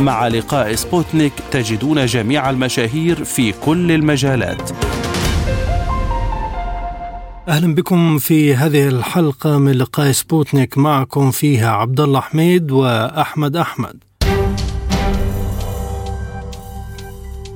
مع لقاء سبوتنيك تجدون جميع المشاهير في كل المجالات. أهلا بكم في هذه الحلقة من لقاء سبوتنيك معكم فيها عبد الله حميد وأحمد أحمد.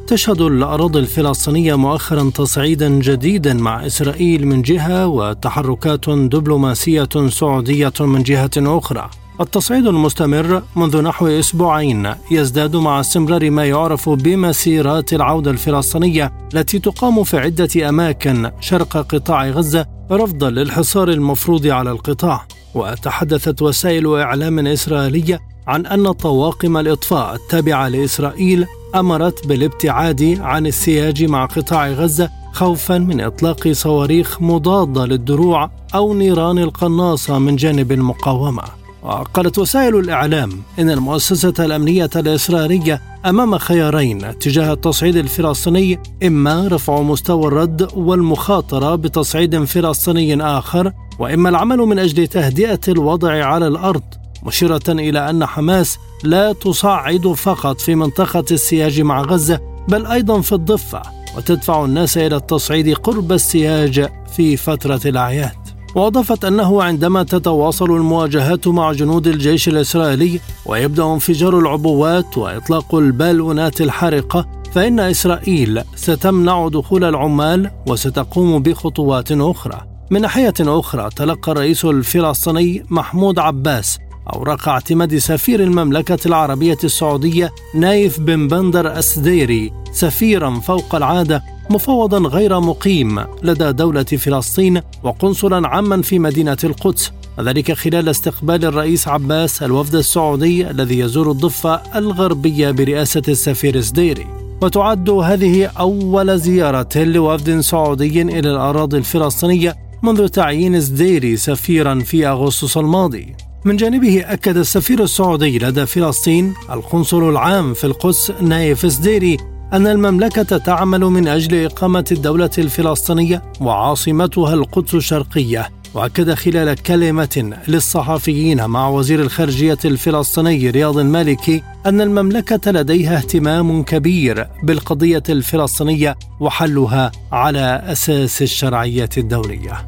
تشهد الأراضي الفلسطينية مؤخرا تصعيدا جديدا مع إسرائيل من جهة وتحركات دبلوماسية سعودية من جهة أخرى التصعيد المستمر منذ نحو أسبوعين يزداد مع استمرار ما يعرف بمسيرات العودة الفلسطينية التي تقام في عدة أماكن شرق قطاع غزة رفضا للحصار المفروض على القطاع. وتحدثت وسائل إعلام إسرائيلية عن أن طواقم الإطفاء التابعة لإسرائيل أمرت بالابتعاد عن السياج مع قطاع غزة خوفا من إطلاق صواريخ مضادة للدروع أو نيران القناصة من جانب المقاومة. وقالت وسائل الإعلام إن المؤسسة الأمنية الإسرائيلية أمام خيارين تجاه التصعيد الفلسطيني إما رفع مستوى الرد والمخاطرة بتصعيد فلسطيني آخر وإما العمل من أجل تهدئة الوضع على الأرض مشيرة إلى أن حماس لا تصعد فقط في منطقة السياج مع غزة بل أيضا في الضفة وتدفع الناس إلى التصعيد قرب السياج في فترة الأعياد. وأضافت أنه عندما تتواصل المواجهات مع جنود الجيش الإسرائيلي ويبدأ انفجار العبوات وإطلاق البالونات الحارقة فإن إسرائيل ستمنع دخول العمال وستقوم بخطوات أخرى. من ناحية أخرى تلقى الرئيس الفلسطيني محمود عباس أوراق اعتماد سفير المملكة العربية السعودية نايف بن بندر السديري سفيرا فوق العادة مفوضا غير مقيم لدى دولة فلسطين وقنصلا عاما في مدينة القدس. وذلك خلال استقبال الرئيس عباس الوفد السعودي الذي يزور الضفة الغربية برئاسة السفير سديري وتعد هذه أول زيارة لوفد سعودي إلى الأراضي الفلسطينية منذ تعيين سديري سفيرا في أغسطس الماضي. من جانبه أكد السفير السعودي لدى فلسطين القنصل العام في القدس نايف سديري أن المملكة تعمل من أجل إقامة الدولة الفلسطينية وعاصمتها القدس الشرقية وأكد خلال كلمة للصحفيين مع وزير الخارجية الفلسطيني رياض المالكي أن المملكة لديها اهتمام كبير بالقضية الفلسطينية وحلها على أساس الشرعية الدولية.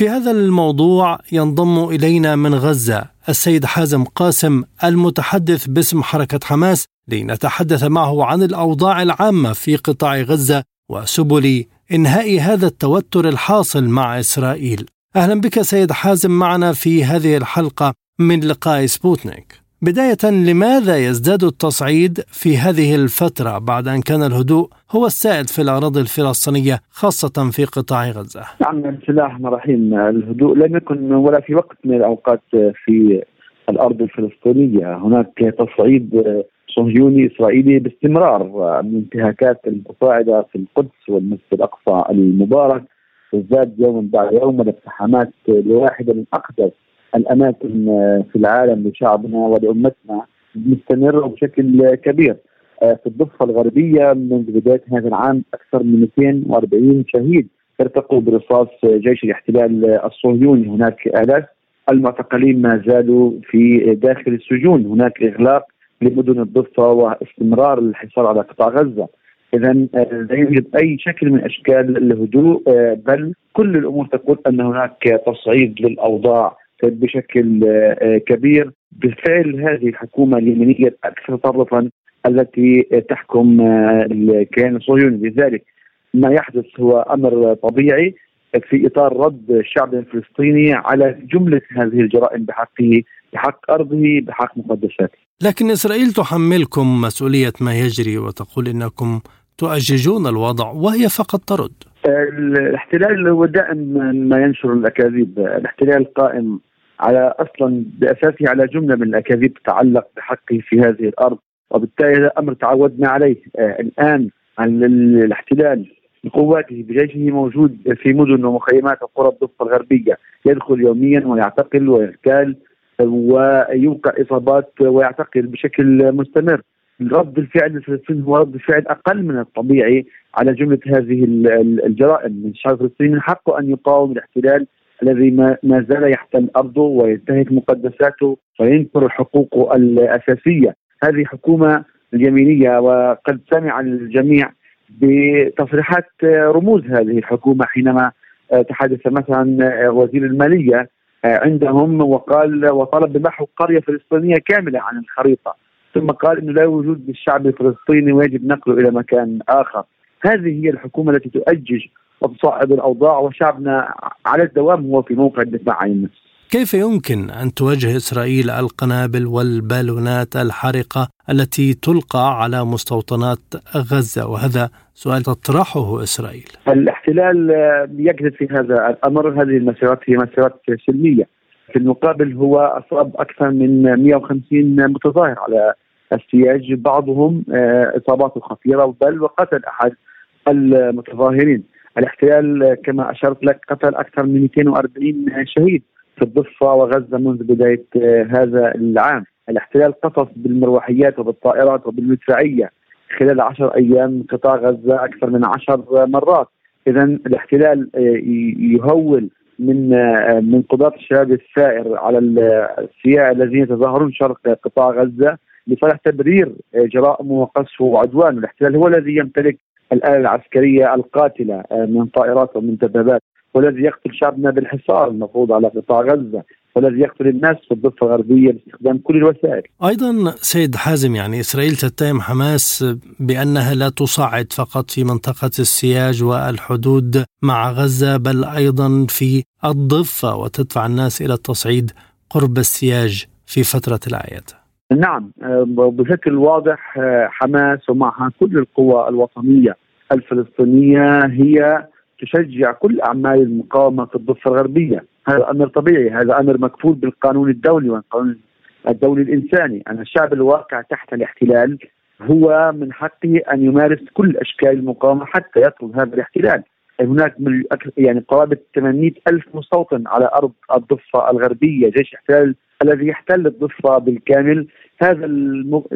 في هذا الموضوع ينضم إلينا من غزة السيد حازم قاسم المتحدث باسم حركة حماس لنتحدث معه عن الأوضاع العامة في قطاع غزة وسبل إنهاء هذا التوتر الحاصل مع إسرائيل. أهلا بك سيد حازم معنا في هذه الحلقة من لقاء سبوتنيك. بداية لماذا يزداد التصعيد في هذه الفترة بعد أن كان الهدوء هو السائد في الأراضي الفلسطينية خاصة في قطاع غزة؟ نعم بسم الله الرحمن الرحيم. الهدوء لم يكن ولا في وقت من الأوقات في الأرض الفلسطينية. هناك تصعيد صهيوني إسرائيلي باستمرار من انتهاكات المتصاعدة في القدس والمسجد الأقصى المبارك. تزداد يوما بعد يوم الاقتحامات لواحدة من أقدس الأماكن آه، في العالم لشعبنا ولأمتنا مستمرة بشكل كبير. آه، في الضفة الغربية منذ بداية هذا العام أكثر من 240 شهيد ارتقوا برصاص جيش الاحتلال الصهيوني. هناك آلاف المعتقلين ما زالوا في داخل السجون. هناك إغلاق لمدن الضفة واستمرار الحصار على قطاع غزة. اذا آه، لا يوجد أي شكل من أشكال الهدوء بل كل الأمور تقول أن هناك تصعيد للأوضاع بشكل آه، كبير بالفعل هذه الحكومة اليمنيه الاكثر تطرفا التي تحكم آه، الكيان الصهيوني لذلك ما يحدث هو أمر طبيعي في إطار رد الشعب الفلسطيني على جملة هذه الجرائم بحقه بحق أرضه بحق مقدساته. لكن إسرائيل تحملكم مسؤولية ما يجري وتقول إنكم تؤججون الوضع وهي فقط ترد. الاحتلال هو دائما ما ينشر الأكاذيب، الاحتلال قائم على أصلا بأساسه على جملة من الأكاذيب تتعلق بحقه في هذه الأرض. وبالتالي هذا أمر تعودنا عليه. آه الآن الاحتلال بقواته بجيشه موجود في مدن ومخيمات وقرى الضفة الغربية. يدخل يوميا ويعتقل ويغتال ويوقع إصابات ويعتقل بشكل مستمر. رد الفعل الفلسطيني هو رد فعل أقل من الطبيعي على جملة هذه الجرائم. الشعب الفلسطيني من حقه أن يقاوم الاحتلال الذي ما زال يحتل أرضه وينتهك مقدساته وينكر حقوقه الأساسية. هذه حكومة اليمينية وقد سمع الجميع بتصريحات رموز هذه الحكومة حينما تحدث مثلا وزير المالية عندهم وقال وطلب بمحو قريه فلسطينيه كاملة عن الخريطة. ثم قال إنه لا وجود للشعب الفلسطيني ويجب نقله إلى مكان آخر. هذه هي الحكومة التي تؤجج وتصعد الأوضاع وشعبنا على الدوام هو في موقع الدفاع عن النفس كيف يمكن أن تواجه إسرائيل القنابل والبالونات الحارقه التي تلقى على مستوطنات غزة؟ وهذا سؤال تطرحه إسرائيل. الاحتلال يجد في هذا الأمر. هذه المسيرات هي مسيرات سلمية. في المقابل هو أصاب أكثر من 150 متظاهر على السياج. بعضهم اصاباته خطيرة بل وقتل أحد المتظاهرين. الاحتلال كما أشرت لك قتل أكثر من 240 شهيد في الضفة وغزة منذ بداية هذا العام. الاحتلال قصف بالمروحيات وبالطائرات وبالمدفعية خلال عشر أيام قطاع غزة أكثر من عشر مرات. اذا الاحتلال يهول من من قضاة الشباب الثائر على السياح الذين يتظاهرون شرق قطاع غزة لصالح تبرير جرائمه وقصفه وعدوانه، الاحتلال هو الذي يمتلك الآلة العسكرية القاتلة من طائرات ومن دبابات والذي يقتل شعبنا بالحصار المفروض على قطاع غزة والذي يقتل الناس في الضفة الغربية باستخدام كل الوسائل. أيضا سيد حازم يعني إسرائيل تتهم حماس بأنها لا تصعد فقط في منطقة السياج والحدود مع غزة بل أيضا في الضفة وتدفع الناس إلى التصعيد قرب السياج في فترة الأعياد. نعم بشكل واضح حماس ومعها كل القوى الوطنية الفلسطينية هي تشجع كل أعمال المقاومة في الضفة الغربية، هذا أمر طبيعي، هذا أمر مكفول بالقانون الدولي والقانون الدولي الإنساني، أن الشعب الواقع تحت الاحتلال هو من حقه أن يمارس كل أشكال المقاومة حتى يطرد هذا الاحتلال. هناك يعني قرابة 800 ألف مستوطن على أرض الضفة الغربية، جيش احتلال الذي يحتل الضفة بالكامل. هذا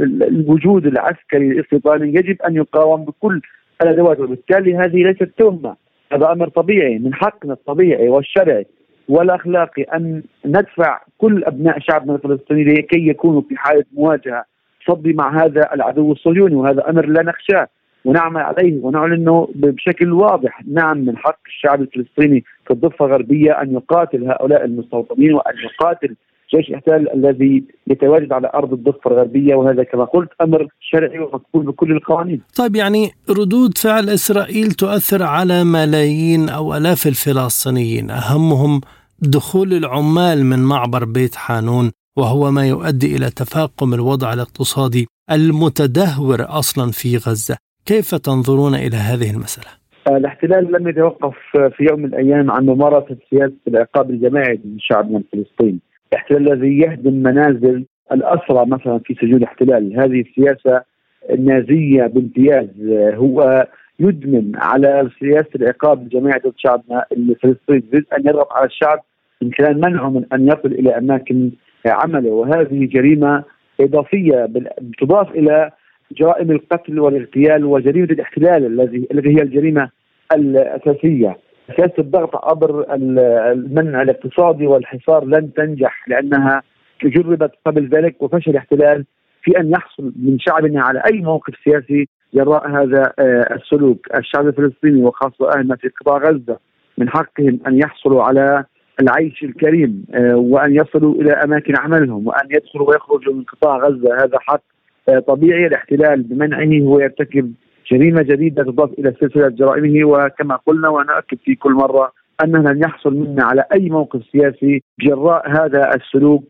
الوجود العسكري الاستيطاني يجب أن يقاوم بكل الأدوات وبالتالي هذه ليست تهمة. هذا أمر طبيعي من حقنا الطبيعي والشرعي والأخلاقي أن ندفع كل أبناء شعبنا الفلسطيني لكي يكونوا في حالة مواجهة. تصدي مع هذا العدو الصهيوني وهذا أمر لا نخشاه ونعمل عليه ونعلنه بشكل واضح نعم من حق الشعب الفلسطيني في الضفة الغربية أن يقاتل هؤلاء المستوطنين وأن يقاتل جيش الإحتلال الذي يتواجد على أرض الضفة الغربية وهذا كما قلت أمر شرعي ومقبول بكل القوانين. طيب يعني ردود فعل إسرائيل تؤثر على ملايين أو آلاف الفلسطينيين أهمهم دخول العمال من معبر بيت حانون وهو ما يؤدي إلى تفاقم الوضع الاقتصادي المتدهور أصلا في غزة. كيف تنظرون إلى هذه المسألة؟ الاحتلال لم يتوقف في يوم من الأيام عن ممارسة سياسة العقاب الجماعي من شعبنا الفلسطيني. الاحتلال الذي يهدم منازل الأسرى مثلا في سجون الاحتلال. هذه السياسة النازية بامتياز هو يدمن على سياسة العقاب الجماعي ضد شعبنا الفلسطيني يريد أن يضغط على الشعب من خلال منعه من أن يصل إلى أماكن عمله. وهذه جريمة إضافية تضاف إلى جرائم القتل والاغتيال وجريمة الاحتلال الذي الذي هي الجريمة الأساسية. سياسه الضغط عبر المنع الاقتصادي والحصار لن تنجح لأنها جربت قبل ذلك وفشل الاحتلال في أن يحصل من شعبنا على أي موقف سياسي جراء هذا السلوك، الشعب الفلسطيني وخاصة اهلنا في قطاع غزة من حقهم أن يحصلوا على العيش الكريم وأن يصلوا إلى أماكن عملهم وأن يدخلوا ويخرجوا من قطاع غزة. هذا حق طبيعي. الاحتلال بمنعه هو يرتكب جريمة جديدة تضاف إلى سلسلة جرائمه وكما قلنا وأنا اكد في كل مرة أنه لن يحصل منا على أي موقف سياسي جراء هذا السلوك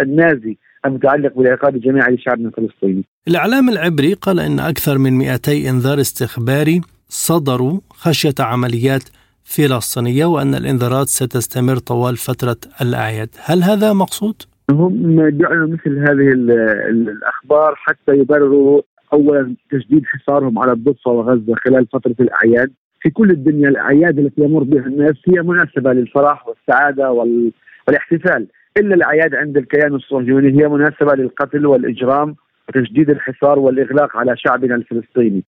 النازي المتعلق بالعقاب الجماعي لشعبنا الفلسطيني. الإعلام العبري قال إن أكثر من 200 إنذار استخباري صدروا خشية عمليات فلسطينية وأن الإنذارات ستستمر طوال فترة الأعياد، هل هذا مقصود؟ هم جعلوا مثل هذه الأخبار حتى يبرروا اولا تجديد حصارهم على الضفة وغزة خلال فترة الأعياد. في كل الدنيا الأعياد التي يمر بها الناس هي مناسبة للفرح والسعادة والاحتفال. إلا الأعياد عند الكيان الصهيوني هي مناسبة للقتل والإجرام وتشديد الحصار والإغلاق على شعبنا الفلسطيني.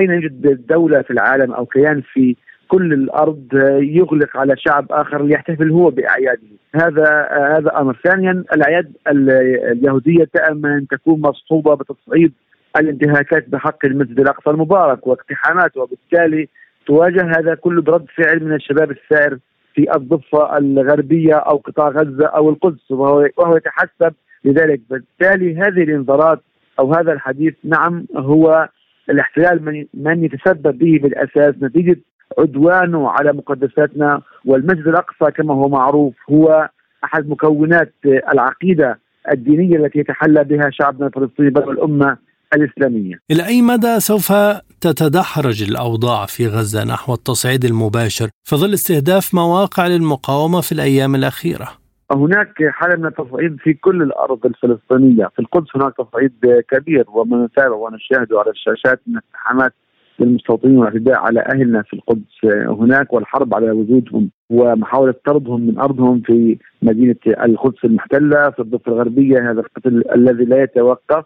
أين يوجد دولة في العالم أو كيان في كل الأرض يغلق على شعب آخر ليحتفل هو بأعياده، هذا هذا أمر، ثانيا الأعياد اليهودية دائما تكون مصحوبة بتصعيد الانتهاكات بحق المسجد الأقصى المبارك واقتحامات وبالتالي تواجه هذا كله برد فعل من الشباب السائر في الضفة الغربية أو قطاع غزة أو القدس وهو, وهو يتحسب لذلك. بالتالي هذه الانذارات أو هذا الحديث نعم هو الاحتلال من, من يتسبب به بالأساس نتيجة عدوانه على مقدساتنا والمسجد الأقصى كما هو معروف هو أحد مكونات العقيدة الدينية التي يتحلى بها شعبنا الفلسطيني بل والامه الإسلامية. إلى أي مدى سوف تتدحرج الأوضاع في غزة نحو التصعيد المباشر في ظل استهداف مواقع للمقاومة في الأيام الأخيرة؟ هناك حالة من التصعيد في كل الأرض الفلسطينية. في القدس هناك تصعيد كبير وما نتابع ونشاهده على الشاشات من اقتحامات للمستوطنين والاعتداء على أهلنا في القدس هناك والحرب على وجودهم ومحاولة طردهم من أرضهم في مدينة القدس المحتلة في الضفة الغربية هذا القتل الذي لا يتوقف.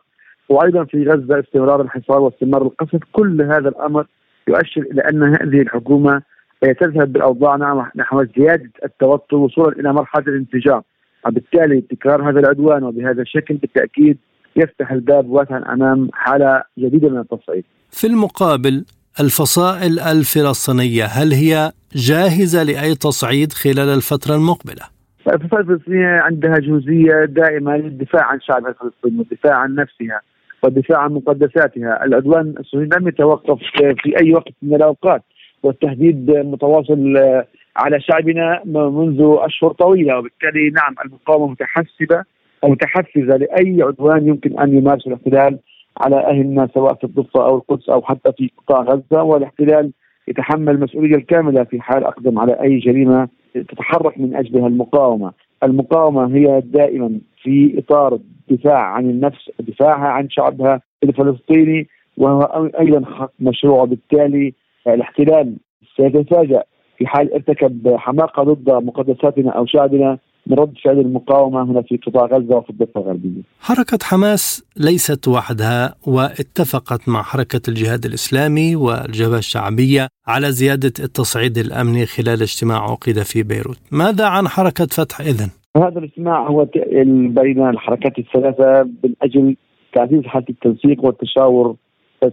وأيضا في غزة استمرار الحصار واستمرار القصف كل هذا الأمر يؤشر إلى أن هذه الحكومة تذهب بالأوضاع نحو زيادة التوتر وصولا إلى مرحلة الانفجار وبالتالي تكرار هذا العدوان وبهذا الشكل بالتأكيد يفتح الباب واسعا أمام حالة جديدة من التصعيد. في المقابل الفصائل الفلسطينية هل هي جاهزة لأي تصعيد خلال الفترة المقبلة؟ الفصائل الفلسطينية عندها جهوزيه دائمة للدفاع عن شعبها الفلسطيني والدفاع عن نفسها والدفاع عن مقدساتها. العدوان الصهيوني لم يتوقف في أي وقت من الأوقات والتهديد متواصل على شعبنا منذ أشهر طويلة. وبالتالي نعم المقاومة متحسبة ومتحفزة لأي عدوان يمكن أن يمارس الاحتلال على أهلنا سواء في الضفة أو القدس أو حتى في قطاع غزة. والاحتلال يتحمل المسؤولية الكاملة في حال أقدم على أي جريمة تتحرك من أجلها المقاومة. المقاومة هي دائما في إطار الدفاع عن النفس دفاعها عن شعبها الفلسطيني وهو أيضا حق مشروع. وبالتالي الاحتلال سيتفاجأ في حال ارتكب حماقة ضد مقدساتنا أو شعبنا. من رد فعل المقاومة هنا في قطاع غزة وفي الضفة الغربية حركة حماس ليست وحدها واتفقت مع حركة الجهاد الإسلامي والجبهة الشعبية على زيادة التصعيد الأمني خلال اجتماع عقد في بيروت ماذا عن حركة فتح إذن؟ هذا الاجتماع هو بين الحركات الثلاثة من أجل تعزيز حالة التنسيق والتشاور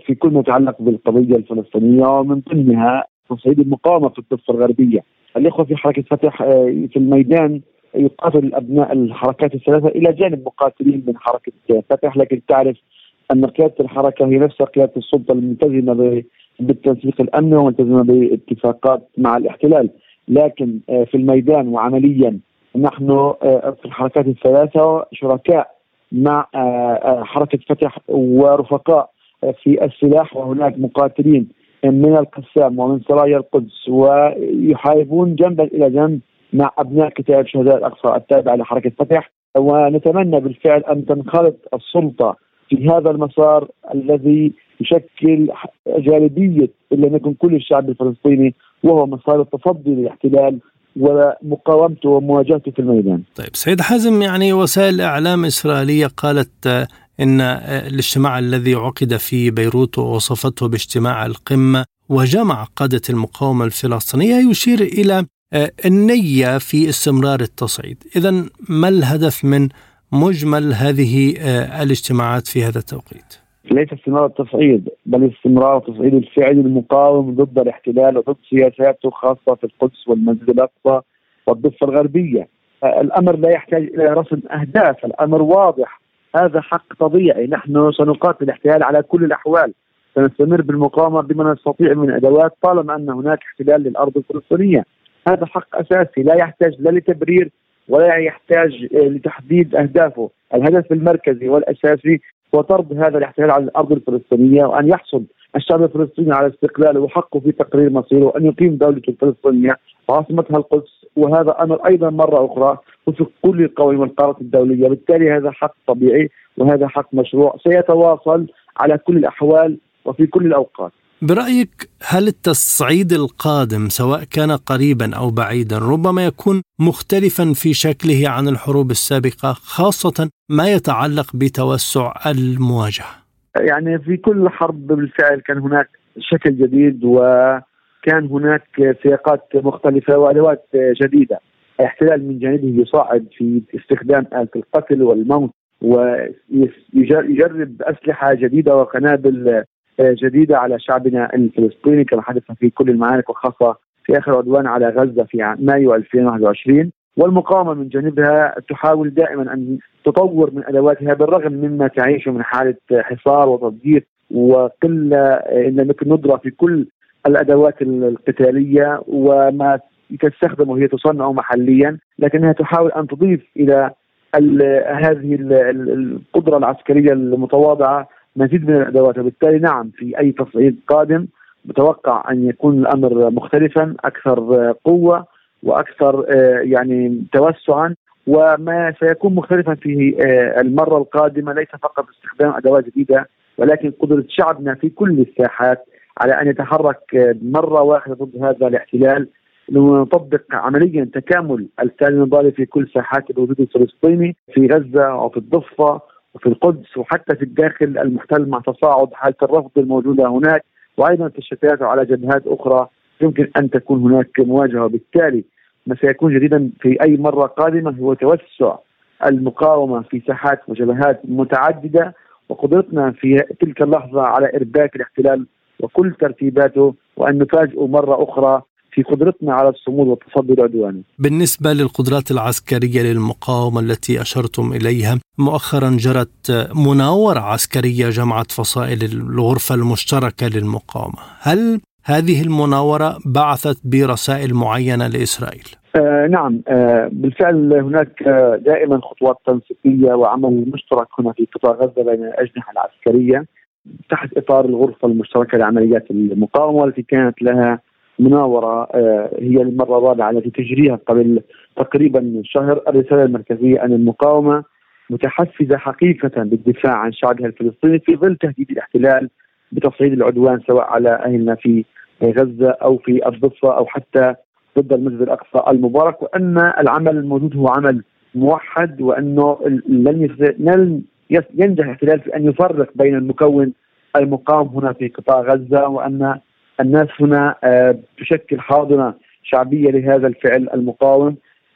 في كل ما يتعلق بالقضية الفلسطينية ومن ضمنها تصعيد المقاومة في الضفة الغربية. الإخوة في حركة فتح آه، في الميدان يقاتل أبناء الحركات الثلاثة إلى جانب مقاتلين من حركة فتح. لكن تعرف أن قيادة الحركة هي نفسها قيادة السلطة الملتزمة بالتنسيق الأمني وملتزمة باتفاقات مع الاحتلال. لكن آه، في الميدان وعمليا نحن آه، في الحركات الثلاثة شركاء مع آه، حركة فتح ورفقاء في السلاح. وهناك مقاتلين من القسام ومن سرايا القدس ويحاربون جنبا إلى جنب مع أبناء كتاب شهداء الأقصى التابعة لحركة فتح. ونتمنى بالفعل أن تنخرط السلطة في هذا المسار الذي يشكل جانبية إن لم يكن كل الشعب الفلسطيني وهو مسار التصدي للاحتلال ومقاومته ومواجهته في الميدان. طيب سيد حازم يعني وسائل إعلام إسرائيلية قالت آه، إن آه، الاجتماع الذي عقد في بيروت ووصفته باجتماع القمة وجمع قادة المقاومة الفلسطينية يشير آه، النية في استمرار التصعيد إذا ما الهدف من مجمل هذه الاجتماعات في هذا التوقيت؟ ليس استمرار التصعيد بل استمرار التصعيد الفعلي المقاوم ضد الاحتلال وضد سياساته خاصة في القدس والمسجد الأقصى والضفة الغربية. الأمر لا يحتاج إلى رسم أهداف، الأمر واضح هذا حق طبيعي، نحن سنقاتل الاحتلال على كل الأحوال، سنستمر بالمقاومة بما نستطيع من أدوات طالما أن هناك احتلال للأرض الفلسطينية. هذا حق أساسي لا يحتاج لا لتبرير ولا يحتاج لتحديد أهدافه، الهدف المركزي والأساسي وطرد هذا الاحتلال على الأرض الفلسطينية وأن يحصل الشعب الفلسطيني على استقلاله وحقه في تقرير مصيره ان يقيم دولته الفلسطينية. وعاصمتها القدس وهذا أمر أيضا مرة أخرى وفق كل القوانين والقرارات الدولية، بالتالي هذا حق طبيعي وهذا حق مشروع. سيتواصل على كل الأحوال وفي كل الأوقات. برأيك هل التصعيد القادم سواء كان قريبا أو بعيدا ربما يكون مختلفا في شكله عن الحروب السابقة خاصة ما يتعلق بتوسع المواجهة؟ يعني في كل حرب بالفعل كان هناك شكل جديد وكان هناك سياقات مختلفة وأدوات جديدة. الاحتلال من جانبه يصعد في استخدام آلة القتل والموت ويجرب أسلحة جديدة وقنابل جديدة على شعبنا الفلسطيني كما حدث في كل المعارك وخاصة في آخر عدوان على غزة في مايو 2021 والمقاومة من جانبها تحاول دائما أن تطور من أدواتها بالرغم مما تعيشه من حالة حصار وتضييق وقلة إن لم يكن ندرة في كل الأدوات القتالية وما تستخدم وهي تصنع محليا لكنها تحاول أن تضيف إلى هذه القدرة العسكرية المتواضعة مزيد من الأدوات. وبالتالي نعم في أي تصعيد قادم متوقع أن يكون الأمر مختلفا أكثر قوة وأكثر آه، يعني توسعا وما سيكون مختلفا في آه، المرة القادمة. ليس فقط استخدام أدوات جديدة ولكن قدرة شعبنا في كل الساحات على أن يتحرك آه، مرة واحدة ضد هذا الاحتلال. نطبق عمليا تكامل السالم النضالي في كل ساحات الوجود الفلسطيني في غزة وفي الضفة وفي القدس وحتى في الداخل المحتل مع تصاعد حالة الرفض الموجودة هناك وأيضا تشتيات على جبهات أخرى يمكن أن تكون هناك مواجهة. وبالتالي ما سيكون جديدا في أي مرة قادمة هو توسع المقاومة في ساحات وجبهات متعددة وقدرتنا في تلك اللحظة على إرباك الاحتلال وكل ترتيباته وأن نفاجئه مرة أخرى في قدرتنا على الصمود والتصدي لعدوانه. بالنسبة للقدرات العسكرية للمقاومة التي أشرتم إليها، مؤخرا جرت مناورة عسكرية جمعت فصائل الغرفة المشتركة للمقاومة، هل هذه المناورة بعثت برسائل معينة لإسرائيل؟ آه نعم آه بالفعل هناك آه دائما خطوات تنسيقية وعمل مشترك هنا في قطاع غزة بين الأجنحة العسكرية تحت إطار الغرفة المشتركة لعمليات المقاومة والتي كانت لها مناورة آه، هي المرة الرابعة التي تجريها قبل تقريبا شهر الرسالة المركزية أن المقاومة متحفزة حقيقة بالدفاع عن شعبها الفلسطيني في ظل تهديد الاحتلال بتصعيد العدوان سواء على أهلنا في غزة أو في الضفة أو حتى ضد المسجد الأقصى المبارك وأن العمل الموجود هو عمل موحد وأنه لن ينجح الاحتلال في أن يفرق بين المكون المقاوم هنا في قطاع غزة وأن الناس هنا آه، تشكل حاضنة شعبية لهذا الفعل المقاوم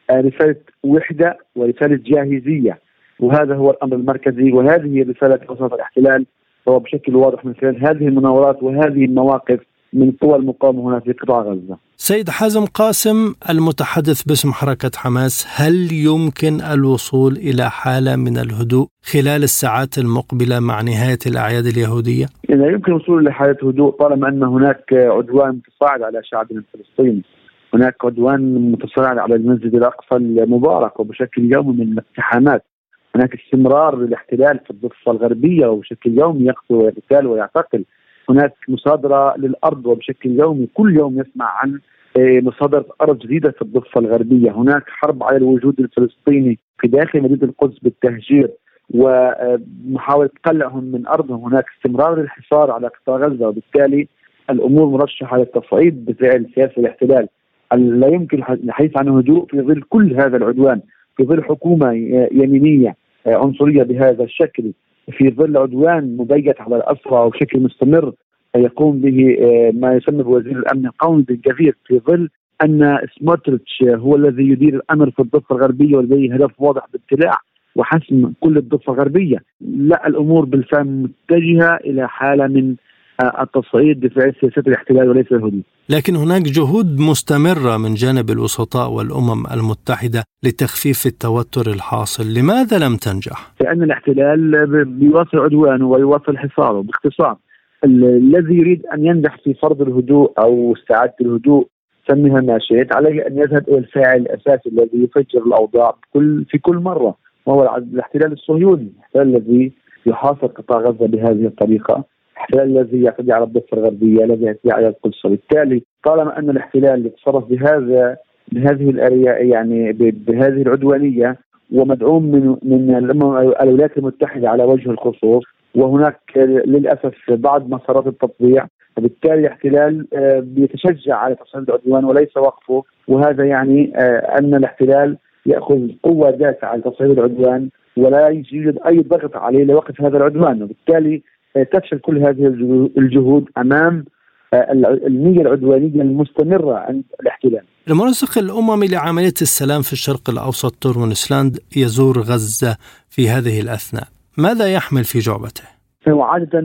آه، رساله وحدة ورسالة جاهزية. وهذا هو الأمر المركزي وهذه رساله وسط الاحتلال هو بشكل واضح من خلال هذه المناورات وهذه المواقف من قوى المقاومة هنا في قطاع غزة. سيد حازم قاسم المتحدث باسم حركة حماس، هل يمكن الوصول إلى حالة من الهدوء خلال الساعات المقبلة مع نهاية الأعياد اليهودية؟ لا يمكن الوصول لحاله هدوء طالما أن هناك عدوان متصاعد على شعبنا الفلسطيني. هناك عدوان متصاعد على المسجد الأقصى المبارك وبشكل يومي من الاقتحامات. هناك استمرار للاحتلال في الضفة الغربية وبشكل يومي يقتل ويغتال ويعتقل. هناك مصادرة للأرض وبشكل يومي كل يوم يسمع عن آه، مصادرة أرض جديدة في الضفة الغربية. هناك حرب على الوجود الفلسطيني في داخل مدينة القدس بالتهجير ومحاولة قلعهم من أرضهم. هناك استمرار للحصار على قطاع غزة وبالتالي الأمور مرشحة للتصعيد بفعل سياسة الاحتلال. لا يمكن الحديث عن هدوء في ظل كل هذا العدوان في ظل حكومة يمينية آه، عنصرية بهذا الشكل. في ظل عدوان مبيت على الأسرى وبشكل مستمر يقوم به آه، ما يسمى بوزير الأمن القومي بالجزير في ظل أن سموتريتش هو الذي يدير الأمر في الضفة الغربية ولديه هدف واضح بابتلاع وحسم كل الضفة الغربية، لا الأمور بالفعل متجهة إلى حالة من التصعيد بفعل سياسات الاحتلال وليس الهدوء لكن هناك جهود مستمرة من جانب الوسطاء والأمم المتحدة لتخفيف التوتر الحاصل. لماذا لم تنجح؟ لأن الاحتلال بيواصل عدوانه ويواصل حصاره. باختصار الذي يريد أن ينجح في فرض الهدوء أو استعادة الهدوء سميها ما شئت عليه أن يذهب إلى الفاعل الأساسي الذي يفجر الأوضاع كل في كل مرة وهو الاحتلال الصهيوني الاحتلال الذي يحاصر قطاع غزة بهذه الطريقة. الاحتلال الذي يعتدي على الضفة الغربية الذي يعتدي على القدس. وبالتالي طالما أن الاحتلال يتصرف بهذا بهذه الاريا يعني بهذه العدوانية ومدعوم من من الولايات المتحدة على وجه الخصوص وهناك للأسف بعض مسارات التطبيع وبالتالي الاحتلال آه، بيتشجع على تصعيد العدوان وليس وقفه. وهذا يعني آه، أن الاحتلال يأخذ قوة دافعه لتصعيد العدوان ولا يوجد أي ضغط عليه لوقف هذا العدوان. وبالتالي تفشل كل هذه الجهود أمام النية العدوانية المستمرة عند الاحتلال. المنسق الاممي لعملية السلام في الشرق الأوسط تورمونسلاند يزور غزة في هذه الأثناء، ماذا يحمل في جعبته؟ هو عادة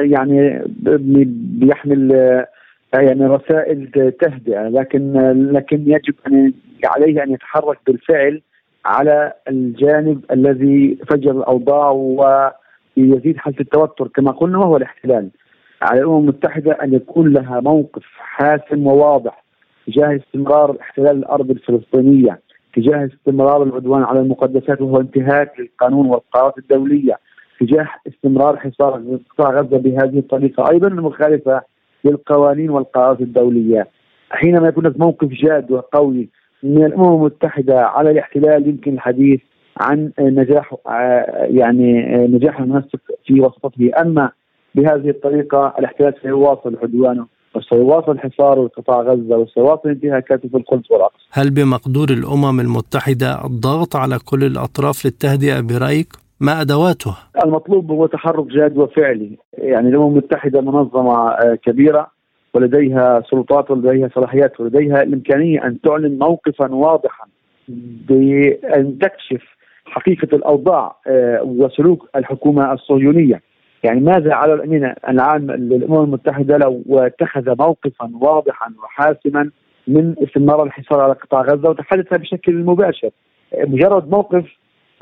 يعني بيحمل يعني رسائل تهدئة لكن لكن يجب أن عليه أن يتحرك بالفعل على الجانب الذي فجر الأوضاع ويزيد حالة التوتر كما قلنا وهو الاحتلال. على الأمم المتحدة أن يكون لها موقف حاسم وواضح تجاه استمرار احتلال الأرض الفلسطينية تجاه استمرار العدوان على المقدسات وهو انتهاك للقانون والقرارات الدولية تجاه استمرار حصار قطاع غزة بهذه الطريقة أيضا المخالفه للقوانين والقرارات الدولية. حينما يكون هناك موقف جاد وقوي من الأمم المتحدة على الاحتلال يمكن الحديث عن نجاح يعني نجاح المنسق في وسطته أما بهذه الطريقة الاحتلال سيواصل عدوانه وسيواصل حصاره لقطاع غزة وسيواصل انتهاكاته في القدس والأقصى. هل بمقدور الأمم المتحدة الضغط على كل الأطراف للتهدئة برأيك؟ ما أدواتها؟ المطلوب هو تحرك جاد وفعلي، يعني الأمم المتحدة منظمة آه، كبيرة ولديها سلطات ولديها صلاحيات ولديها الإمكانية أن تعلن موقفا واضحا بأن تكشف حقيقة الأوضاع آه، وسلوك الحكومة الصهيونية. يعني ماذا على الأمين العام للأمم المتحدة لو اتخذ موقفا واضحا وحاسما من استمرار الحصار على قطاع غزة وتحدث بشكل مباشر. مجرد موقف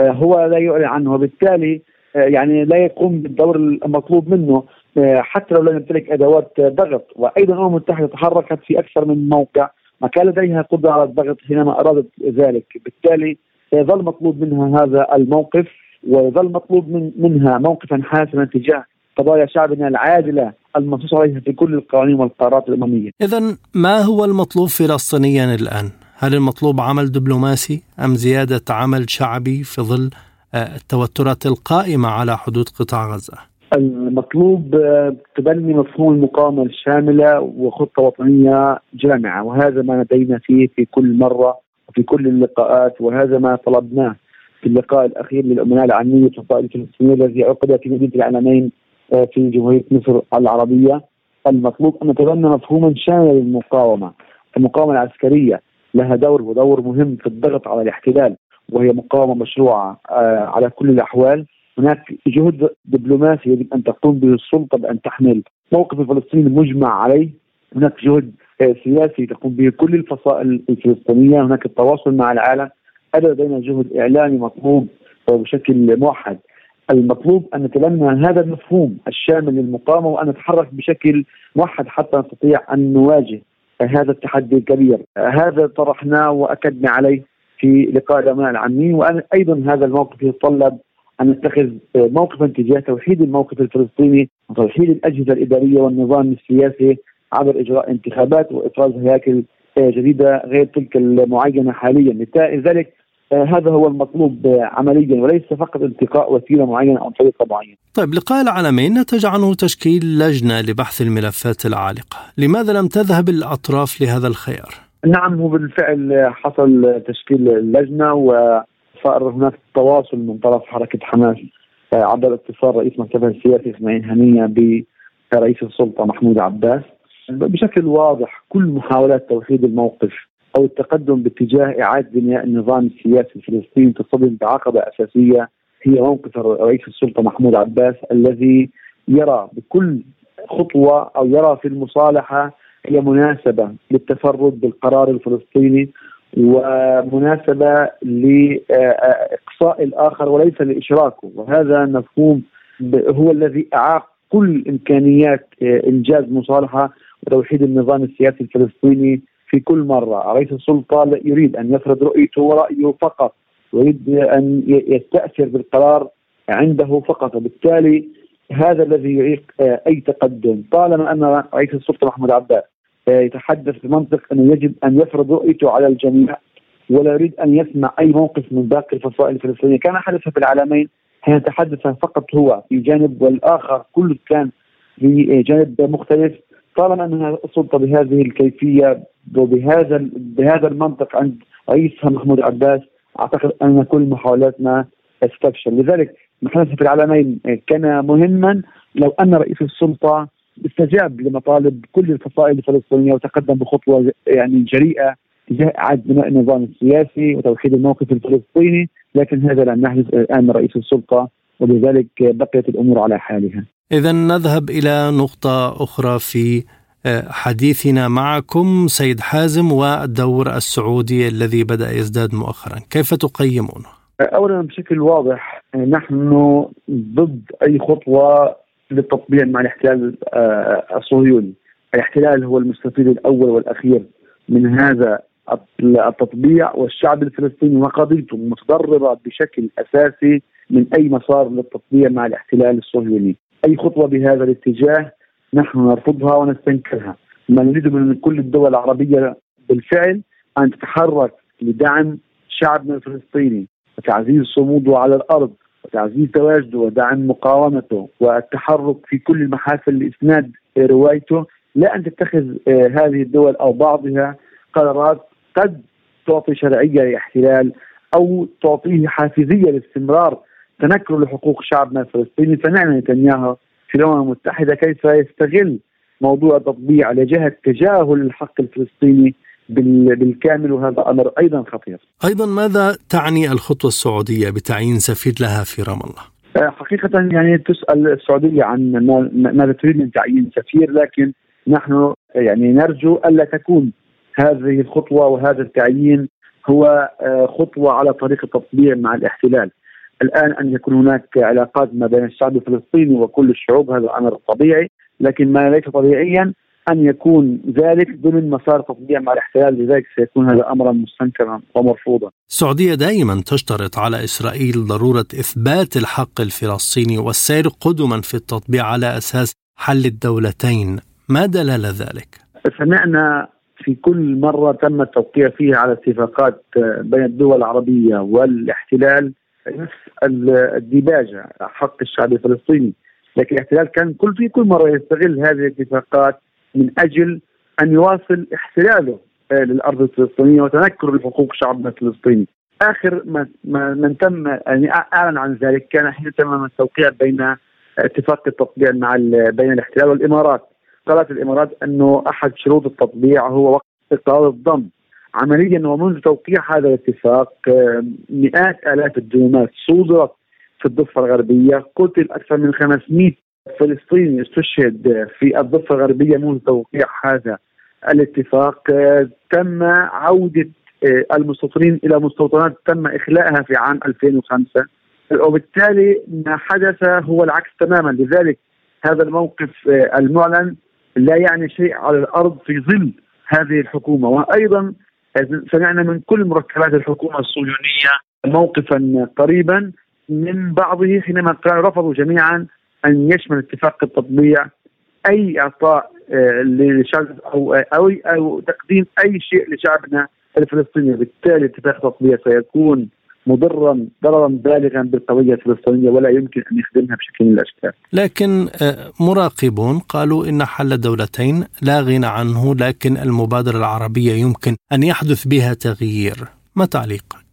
آه، هو لا يعلن عنه وبالتالي آه، يعني لا يقوم بالدور المطلوب منه آه، حتى لو لم يمتلك أدوات ضغط وأيضا الأمم المتحدة تحركت في أكثر من موقع ما كان لديها قدرة على الضغط حينما أرادت ذلك بالتالي يظل مطلوب منها هذا الموقف ويظل مطلوب من منها موقفا حاسما تجاه قضايا شعبنا العادلة المنصوص عليها في كل القوانين والقرارات الأممية. اذا ما هو المطلوب فلسطينيا الآن؟ هل المطلوب عمل دبلوماسي أم زيادة عمل شعبي في ظل آه، التوترات القائمة على حدود قطاع غزة؟ المطلوب آه، تبني مفهوم المقاومة الشاملة وخطة وطنية جامعة وهذا ما لدينا فيه في كل مرة وفي كل اللقاءات وهذا ما طلبناه في اللقاء الأخير للأمناء العامية القائد الفلسطينية الذي عقد في مدينة العلمين آه، في جمهورية مصر العربية. المطلوب أن نتبنى مفهوما شاملا للمقاومة. المقاومة العسكرية لها دور ودور مهم في الضغط على الاحتلال وهي مقاومة مشروعة آه، على كل الأحوال. هناك جهد دبلوماسي يجب أن تقوم به السلطة بأن تحمل موقف الفلسطيني المجمع عليه. هناك جهد سياسي تقوم به كل الفصائل الفلسطينية. هناك التواصل مع العالم. هذا لدينا جهد إعلامي مطلوب بشكل موحد. المطلوب أن نتبنى هذا المفهوم الشامل للمقاومة وأن نتحرك بشكل موحد حتى نستطيع أن نواجه هذا التحدي الكبير. هذا طرحناه وأكدنا عليه في لقاء الامناء العامين. وأيضا هذا الموقف يتطلب أن نتخذ موقفا تجاه توحيد الموقف الفلسطيني وتوحيد الأجهزة الإدارية والنظام السياسي عبر إجراء انتخابات وافراز هياكل جديدة غير تلك المعينة حاليا لذلك آه، هذا هو المطلوب عمليا وليس فقط انتقاء وسيلة معينة أو طريقة معينة. طيب لقاء العالمين نتج عنه تشكيل لجنة لبحث الملفات العالقة، لماذا لم تذهب الأطراف لهذا الخيار؟ نعم هو بالفعل حصل تشكيل اللجنه وصار هناك تواصل من طرف حركة حماس آه، عبر اتصال رئيس مكتبها السياسي إسماعيل هنية برئيس السلطة محمود عباس بشكل واضح كل محاولات توحيد الموقف أو التقدم باتجاه إعادة بناء النظام السياسي الفلسطيني تصطدم بعقبة أساسية هي موقف رئيس السلطة محمود عباس الذي يرى بكل خطوة أو يرى في المصالحة هي مناسبة للتفرد بالقرار الفلسطيني ومناسبة لإقصاء الآخر وليس لإشراكه. وهذا مفهوم هو الذي أعاق كل إمكانيات إنجاز مصالحة وتوحيد النظام السياسي الفلسطيني في كل مرة. رئيس السلطة يريد أن يفرض رؤيته ورأيه فقط يريد أن يستأثر بالقرار عنده فقط. وبالتالي هذا الذي يعيق أي تقدم. طالما أن رئيس السلطة محمود عباس يتحدث بمنطق أنه يجب أن يفرض رؤيته على الجميع ولا يريد أن يسمع أي موقف من باقي الفصائل الفلسطينية، كان حدث في العالمين حين تحدث فقط هو في جانب والآخر كل كان في جانب مختلف. طالما ان السلطة بهذه الكيفية وبهذا بهذا المنطق عند رئيسها محمود عباس أعتقد أن كل محاولاتنا ستفشل، لذلك ما حدث في العالمين كان مهما لو أن رئيس السلطة استجاب لمطالب كل الفصائل الفلسطينية وتقدم بخطوة يعني جريئة تجاه إعادة بناء النظام السياسي وتوحيد الموقف الفلسطيني، لكن هذا لم يحدث الان من رئيس السلطة ولذلك بقيت الأمور على حالها. اذا نذهب إلى نقطة أخرى في آه، حديثنا معكم سيد حازم والدور السعودي الذي بدأ يزداد مؤخرا، كيف تقيمونه؟ اولا بشكل واضح نحن ضد أي خطوة للتطبيع مع الاحتلال آه، الصهيوني. الاحتلال هو المستفيد الأول والأخير من هذا التطبيع والشعب الفلسطيني وقضيته متضررة بشكل أساسي من أي مسار للتطبيع مع الاحتلال الصهيوني، أي خطوة بهذا الاتجاه نحن نرفضها ونستنكرها، ما نريد من كل الدول العربية بالفعل أن تتحرك لدعم شعبنا الفلسطيني وتعزيز صموده على الأرض وتعزيز تواجده ودعم مقاومته والتحرك في كل المحافل لإسناد روايته. لا أن تتخذ آه، هذه الدول أو بعضها قرارات قد تعطي شرعية لاحتلال أو تعطيه حافزية لاستمرار تنكر لحقوق شعبنا الفلسطيني فنعم نتنياهو في الأمم المتحدة كيف يستغل موضوع التطبيع لجهة تجاهل الحق الفلسطيني بالكامل وهذا أمر أيضا خطير. أيضا ماذا تعني الخطوة السعودية بتعيين سفير لها في رام الله؟ آه، حقيقة يعني تسأل السعودية عن ماذا تريد من تعيين سفير لكن نحن يعني نرجو ألا تكون هذه الخطوة وهذا التعيين هو آه، خطوة على طريق التطبيع مع الاحتلال الآن أن يكون هناك علاقات ما بين الشعب الفلسطيني وكل الشعوب هذا أمر طبيعي لكن ما ليس طبيعيا أن يكون ذلك ضمن مسار تطبيع مع الاحتلال لذلك سيكون هذا امرا مستنكرا ومرفوضا. السعودية دائما تشترط على إسرائيل ضرورة إثبات الحق الفلسطيني والسير قدما في التطبيع على أساس حل الدولتين، ما دلال ذلك؟ سمعنا في كل مرة تم التوقيع فيها على اتفاقات بين الدول العربية والاحتلال نفس الديباجه حق الشعب الفلسطيني لكن الاحتلال كان كل في كل مرة يستغل هذه الاتفاقات من أجل أن يواصل احتلاله آه، للأرض الفلسطينية وتنكر لحقوق شعبنا الفلسطيني. آخر ما من تم يعني أعلن عن ذلك كان حين تم التوقيع بين اتفاق التطبيع مع بين الاحتلال والإمارات. قالت الإمارات أنه أحد شروط التطبيع هو وقت اقرار الضم. عمليا ومنذ توقيع هذا الاتفاق آه، مئات آلاف الديونات صودرت في الضفة الغربية. قتل أكثر من 500 فلسطيني استشهد في الضفة الغربية منذ توقيع هذا الاتفاق. تم عودة آه، المستوطنين إلى مستوطنات تم إخلاءها في عام 2005 وبالتالي ما حدث هو العكس تماما. لذلك هذا الموقف آه، المعلن لا يعني شيء على الأرض في ظل هذه الحكومة. وأيضا سمعنا من كل مركبات الحكومة الصهيونية موقفا قريبا من بعضه حينما رفضوا جميعا أن يشمل اتفاق التطبيع أي إعطاء آه، لشعب أو أو أو تقديم أي شيء لشعبنا الفلسطيني، بالتالي اتفاق التطبيع سيكون مضرا ضررا بالغا بالقضية الفلسطينية ولا يمكن أن يخدمها بشكل من الأشكال. لكن آه، مراقبون قالوا إن حل دولتين لا غنى عنه لكن المبادرة العربية يمكن أن يحدث بها تغيير، ما تعليقك؟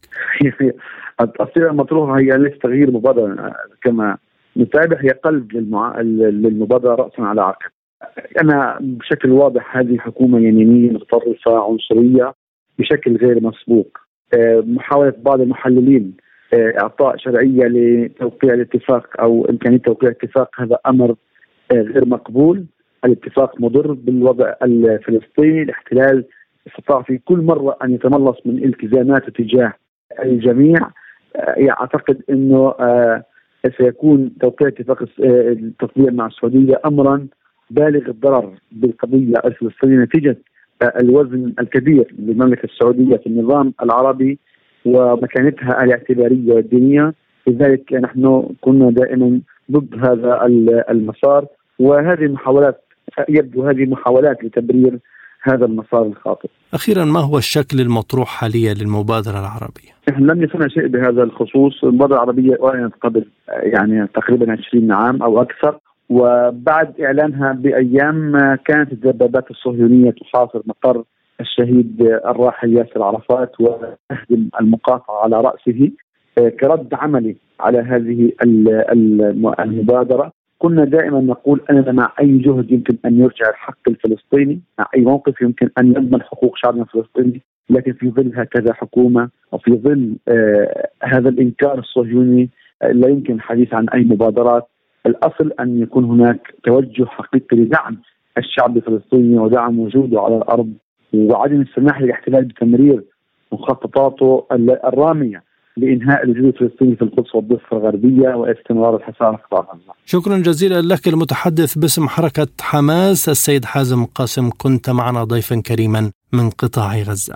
الصيغه المطروحه هي ليس تغيير مبادرة كما نتابع هي قلب للمع... للمبادرة راسا على عقب. أنا بشكل واضح هذه حكومة يمينية متطرفة عنصرية بشكل غير مسبوق. آه، محاولة بعض المحللين آه، إعطاء شرعية لتوقيع الاتفاق أو إمكانية توقيع اتفاق هذا أمر آه، غير مقبول. الاتفاق مضر بالوضع الفلسطيني، الاحتلال استطاع في كل مرة أن يتملص من التزاماته تجاه الجميع أعتقد إنه سيكون توقيع اتفاق التطبيع مع السعودية امرا بالغ الضرر بالقضية الفلسطينية نتيجة الوزن الكبير للمملكة السعودية في النظام العربي ومكانتها الاعتبارية والدينية لذلك نحن كنا دائما ضد هذا المسار وهذه المحاولات يبدو هذه محاولات لتبرير هذا المسار الخاطئ. أخيرا ما هو الشكل المطروح حاليا للمبادرة العربية؟ نحن لم يصلنا شيء بهذا الخصوص، المبادرة العربية أعلنت قبل يعني تقريبا 20 عام أو أكثر وبعد إعلانها بأيام كانت الدبابات الصهيونية تحاصر مقر الشهيد الراحل ياسر عرفات وتهدم المقاطعة على رأسه كرد عملي على هذه المبادرة. كنا دائما نقول أننا مع أي جهد يمكن أن يرجع الحق الفلسطيني، مع أي موقف يمكن أن يضمن حقوق شعبنا الفلسطيني، لكن في ظل هكذا حكومة وفي ظل آه هذا الإنكار الصهيوني آه لا يمكن الحديث عن أي مبادرات، الأصل أن يكون هناك توجه حقيقي لدعم الشعب الفلسطيني ودعم وجوده على الأرض وعدم السماح للاحتلال بتمرير مخططاته الرامية لإنهاء الوجود الفلسطيني في القدس والضفة الغربية واستمرار الحصار في قطاع. شكرا جزيلا لك المتحدث باسم حركة حماس السيد حازم قاسم كنت معنا ضيفا كريما من قطاع غزة.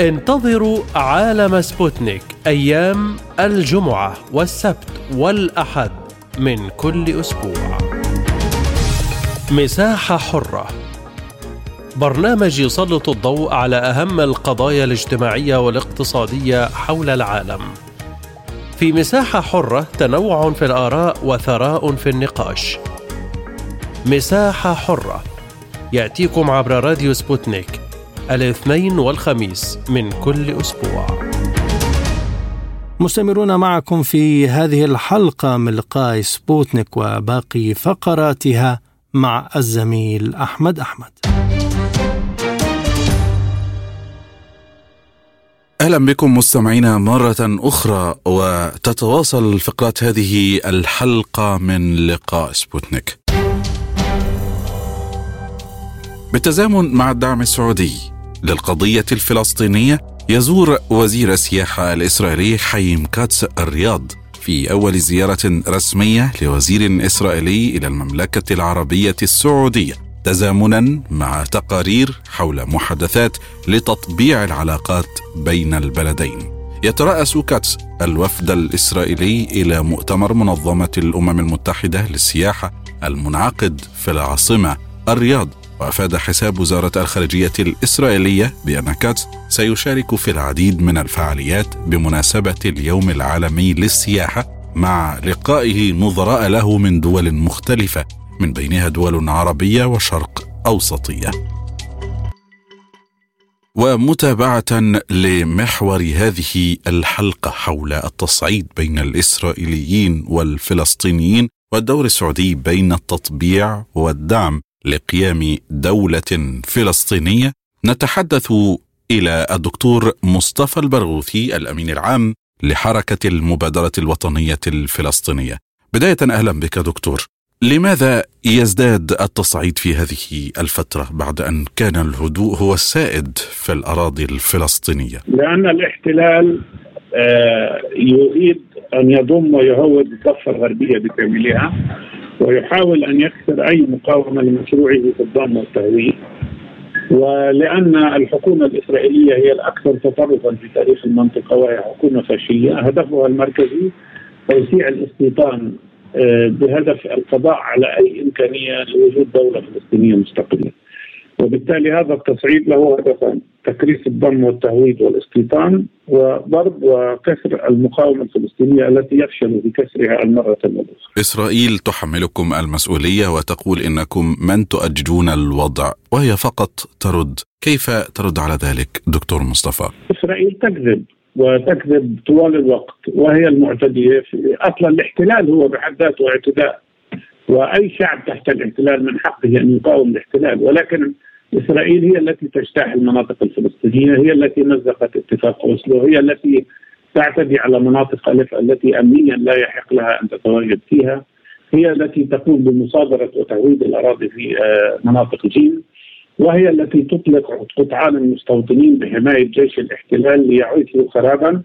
انتظروا عالم سبوتنيك أيام الجمعة والسبت والأحد من كل أسبوع. مساحة حرة برنامج يسلط الضوء على أهم القضايا الاجتماعية والاقتصادية حول العالم. في مساحة حرة تنوع في الآراء وثراء في النقاش. مساحة حرة يأتيكم عبر راديو سبوتنيك الاثنين والخميس من كل أسبوع. مستمرون معكم في هذه الحلقة من لقاء سبوتنيك وباقي فقراتها مع الزميل أحمد أحمد. أهلا بكم مستمعينا مرة أخرى وتتواصل فقرات هذه الحلقة من لقاء سبوتنيك. بالتزامن مع الدعم السعودي للقضية الفلسطينية يزور وزير السياحة الإسرائيلي حاييم كاتس الرياض في أول زيارة رسمية لوزير إسرائيلي إلى المملكة العربية السعودية تزامنا مع تقارير حول محادثات لتطبيع العلاقات بين البلدين. يترأس كاتس الوفد الإسرائيلي إلى مؤتمر منظمة الأمم المتحدة للسياحة المنعقد في العاصمة الرياض وأفاد حساب وزارة الخارجية الإسرائيلية بأن كاتس سيشارك في العديد من الفعاليات بمناسبة اليوم العالمي للسياحة مع لقائه نظراء له من دول مختلفة من بينها دول عربية وشرق أوسطية. ومتابعة لمحور هذه الحلقة حول التصعيد بين الإسرائيليين والفلسطينيين والدور السعودي بين التطبيع والدعم لقيام دولة فلسطينية نتحدث إلى الدكتور مصطفى البرغوثي الأمين العام لحركة المبادرة الوطنية الفلسطينية. بداية أهلا بك دكتور. لماذا يزداد التصعيد في هذه الفترة بعد أن كان الهدوء هو السائد في الأراضي الفلسطينية؟ لأن الاحتلال يريد أن يضم ويهود الضفة الغربية بكاملها ويحاول أن يكسر أي مقاومة لمشروعه في الضم والتهويد ولأن الحكومة الإسرائيلية هي الأكثر تطرفا في تاريخ المنطقة وهي حكومة فاشية هدفها المركزي توسيع الاستيطان بهدف القضاء على أي إمكانية لوجود دولة فلسطينية مستقلة. وبالتالي هذا التصعيد له هدفان تكريس الضم والتهويد والاستيطان وضرب وكسر المقاومة الفلسطينية التي يفشل في كسرها المرة الاخرى. إسرائيل تحملكم المسؤولية وتقول إنكم من تؤججون الوضع وهي فقط ترد، كيف ترد على ذلك دكتور مصطفى؟ إسرائيل تكذب وتكذب طوال الوقت وهي المعتدية أصلا الاحتلال هو بحد ذاته اعتداء وأي شعب تحت الاحتلال من حقه أن يقاوم الاحتلال ولكن إسرائيل هي التي تجتاح المناطق الفلسطينية هي التي مزقت اتفاق أوسلو هي التي تعتدي على مناطق ألف التي امنيا لا يحق لها أن تتواجد فيها هي التي تقوم بمصادرة وتهويد الأراضي في مناطق جيم وهي التي تطلق قطعان المستوطنين بحماية جيش الاحتلال ليعيثوا خرابا